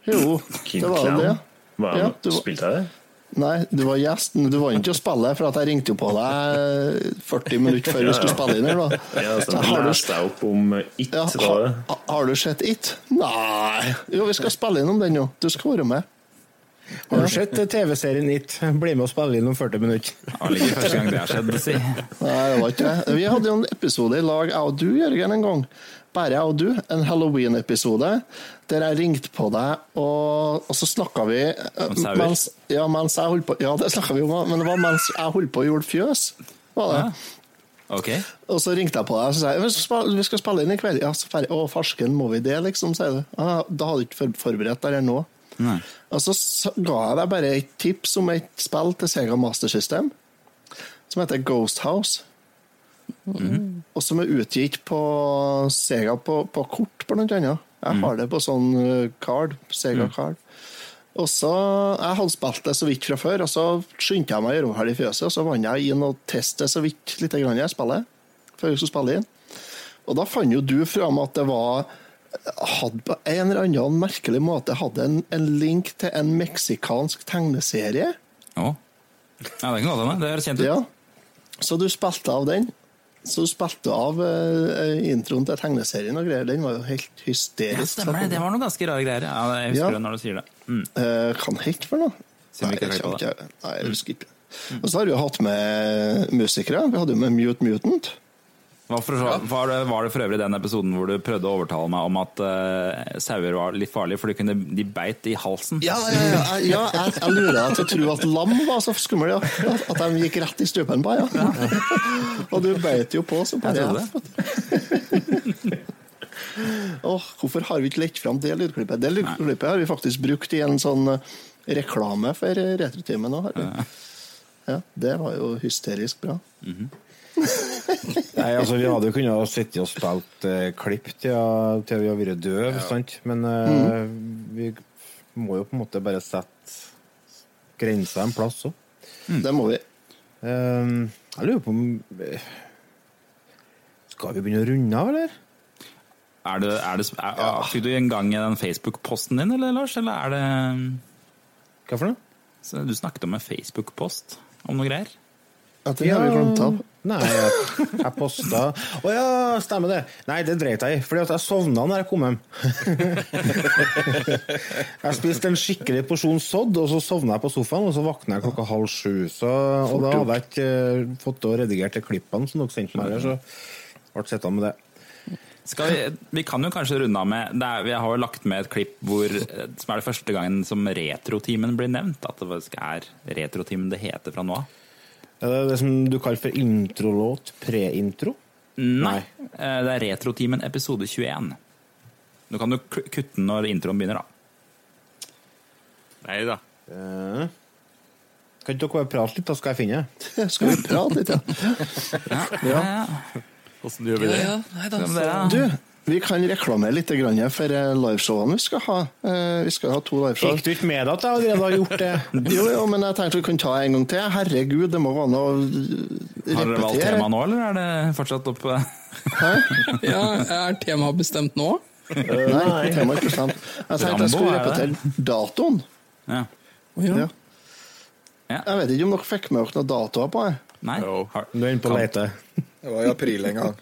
Jo, Kid det var Clown? det. Hva, Ja, du Spilte jeg det? Nei, du var gjest, men du vant ikke til å spille, for at jeg ringte jo på deg 40 minutter før vi skulle spille inn her. da. Ja, så Har du- leste jeg opp om It. Ja, var det. ha, har du sett It? Nei Jo, vi skal spille inn om den jo. Du skal være med. Har du sett TV-serien It? Bli med og spille inn om 40 minutter. Det var ikke første gang det har skjedd, si. Nei, det var ikke det. Vi hadde jo en episode i lag, jeg og du, Jørgen, en gang. Bare jeg og du. En Halloween-episode der jeg ringte på deg, og, og så snakka vi eh, Om sauer? mens, ja, mens jeg holdt på Ja, det snakka vi om, men det var mens jeg holdt på og gjorde fjøs. Var det. Ok. Og så ringte jeg på deg og sa jeg, vi skal spille, inn i kveld. Ja, så ferdig. Å, farsken, må vi det, liksom? sier du. Ja, da hadde du ikke forberedt deg nå. Nei. Og så ga jeg deg bare et tips om et spill til Sega Master System som heter Ghost House. Og som er utgitt på Sega på, på kort, blant annet. Jeg har det på sånn uh, card, Sega card. Og så, Jeg hadde spilt det så vidt fra før, og så skyndte jeg meg å gjøre over i fjøset. Og så vant jeg inn og testet så vidt litt grann jeg spiller, før jeg skulle spille inn. Og da fant jo du fram at det var hadde på en eller annen merkelig måte hadde en, en link til en meksikansk tegneserie. Ja. Ja, det kan godt hende. Det høres kjent ut. Ja. Så du spilte av den. Så du spilte av eh, introen til tegneserien og greier. Den var jo helt Ja, hysterisk. stemmer det. Det var noen ganske rare greier. Ja, jeg husker Ja. det når du sier det. Mm. Eh, kan helt for noe? Nei, jeg ikke- nei, jeg husker ikke. Og så har vi jo hatt med musikere. Vi hadde jo med Mute Mutant. For, var, det, var det for øvrig den episoden hvor du prøvde å overtale meg om at uh, sauer var litt farlige, for de, kunne, de beit i halsen? Ja, ja, ja, jeg- ja jeg, jeg lurer deg til å tro at lam var så skummel, ja. At de gikk rett i stupen på, ja. Og du beit jo på, så bare trodde hvorfor har vi ikke lett fram det lydklippet? Det lydklippet har vi faktisk brukt i en sånn eh, reklame for eh, Retrotimen nå. har vi. Ja, det var jo hysterisk bra. Nei, altså Vi hadde jo kunnet sitte og spilt eh, klipp til, til vi har vært døve, sant? men eh, vi må jo på en måte bare sette grensa en plass òg. Det må vi. jeg lurer på om eh, Skal vi begynne å runde av, eller? Er det, er det, er, Fikk du en gang i den Facebook-posten din, eller Lars? Eller er det Hva for noe? Så Du snakket om en Facebook-post om noe greier? Ja, det har vi glemt av. Nei, jeg, jeg posta Å ja, stemmer det. Nei, det dreit jeg i, fordi at jeg sovna når jeg kom hjem. jeg spiste en skikkelig porsjon sodd, og så sovna jeg på sofaen, og så våkna jeg klokka halv sju. Så, og da hadde jeg ikke eh, fått til å redigere til klippene som dere sendte meg, så ble sittende med det. Skal vi, vi kan jo kanskje runde av med det er, Vi har jo lagt med et klipp hvor, eh, som er det første gangen som Retrotimen blir nevnt. At det faktisk er Retrotimen det heter fra nå av. Er det det som du kaller for introlåt? Pre-intro? Nei. eh, Det er Retrotimen episode 21. Nå kan du kutte den når introen begynner, da. Nei da. Eh. Kan ikke dere bare prate litt, da skal jeg finne det? Skal vi prate litt, ja? Ja. Åssen gjør vi det? Ja, nei da. så... Du, vi kan reklamere litt for eh, liveshowene vi skal ha. Eh, Vi skal ha to liveshow. Fikk du ikke med deg at jeg allerede har gjort det? Jo, jo, men jeg tenkte vi kunne ta en gang til. Herregud, det må være noe å Har dere valgt tema nå, eller er det fortsatt opp Hæ? Ja, er temaet bestemt nå? Uh, Nei, temaet er ikke bestemt. Jeg tenkte jeg skulle er repetere datoen. Ja. Ja. Ja. Jeg vet ikke om dere fikk med dere noen datoer på det. Nei? Jo. Du er inne på å lete. Det var i april en gang.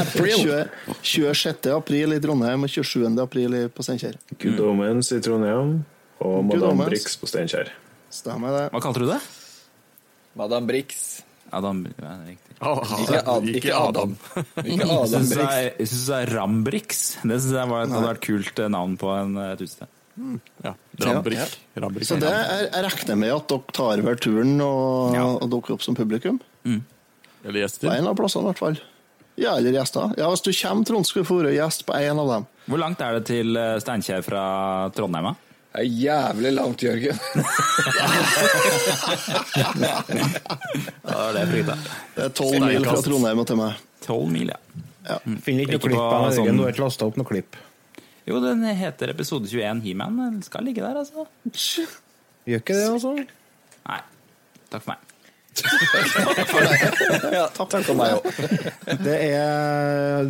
April. 20 26. april i Trondheim og 27. april på Steinkjer. Good Omens i Trondheim og Madame Brix på Steinkjer. Stemmer det. hva kalte du det? Madame Brix. Adam, ja, riktig. Ah, Ikke, Ad, ikke Adam. Ikke Adam Brix. jeg synes det er Rambrix. Det synes jeg var et, hadde vært kult eh, navn på en, et utested. Ja. Rambrik. Rambrik. Så det er, jeg regner med at dere tar hver turen og, Ja. og dukker opp som publikum. Eller På en av plassene, i hvert fall. Ja, eller gjester. Ja, Hvis du kommer, Trond, skal du få være gjest på en av dem. Hvor langt er det til eh, Steinkjer fra Trondheim? Det er jævlig langt, Jørgen. Ja, det er det frykta. Det er tolv mil fra Trondheim og til meg. Tolv mil, ja. Ja. Finner ikke noe klipp av sånn- Jørgen. Du har ikke lasta opp noe klipp. Jo, den heter episode 21 He-Man. Den skal ligge der, altså. Gjør ikke det, altså? Nei. Takk for meg. Ja, takk for meg òg. Det er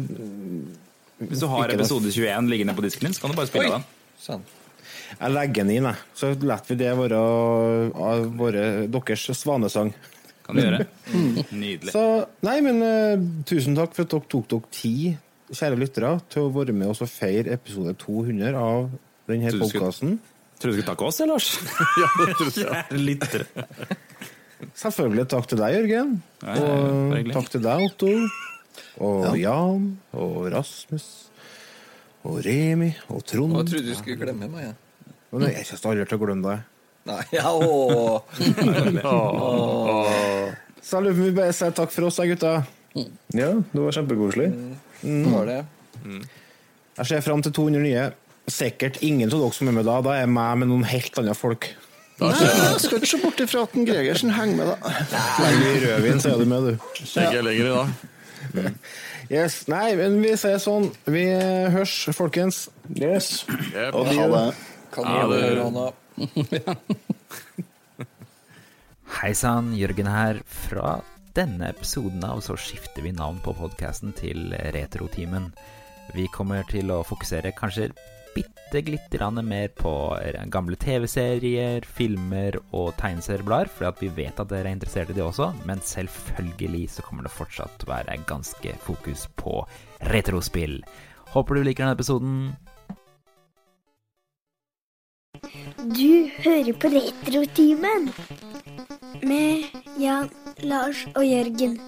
Hvis du har episode 21 liggende på disken din, så kan du bare spille Oi. den. Sånn. Jeg legger den inn, jeg. Så lar vi det være av våre, deres svanesang. Kan du gjøre. Nydelig. Så nei, men uh, tusen takk for at dere tok dere tid, kjære lyttere, til å være med oss og feire episode 200 av denne podkasten. Tror du du skulle takke oss, eller, Lars? Ja, det tror jeg. Kjære lyttere. Selvfølgelig takk til deg, Jørgen. Ja, ja, ja, Og takk til deg, Otto. Og Jan. Og Rasmus. Og Remi. Og Trond. Jeg trodde du skulle glemme meg. Ja. Nei, Jeg kommer aldri til å glemme deg. Nei, ja, å. Så jeg lurer på om vi bare sier takk for oss, da, gutta. Ja, det var kjempekoselig. Mm. var det. Jeg ser fram til 200 nye. Sikkert ingen av dere som er med da. Da er jeg med med noen helt andre folk. Nei, jeg skal ikke se bort ifra at en Gregersen henger med, da. Lenge i rødvin, så er du med, du. Ikke er lenger i dag. Yes, Nei, men vi sier sånn. Vi hørs, folkens. Yes. Yep. Og ha det. Kan Ja, du det- gjøre hånda? Hei sann, Jørgen her. Fra denne episoden av så skifter vi navn på podkasten til Retrotimen. Vi kommer til å fokusere kanskje bitte glitt mer på gamle TV-serier, filmer og tegneserieblader, fordi vi vet at dere er interessert i det også, men selvfølgelig så kommer det fortsatt å være ganske fokus på retrospill. Håper du liker denne episoden. Du hører på Retrotimen med Jan, Lars og Jørgen.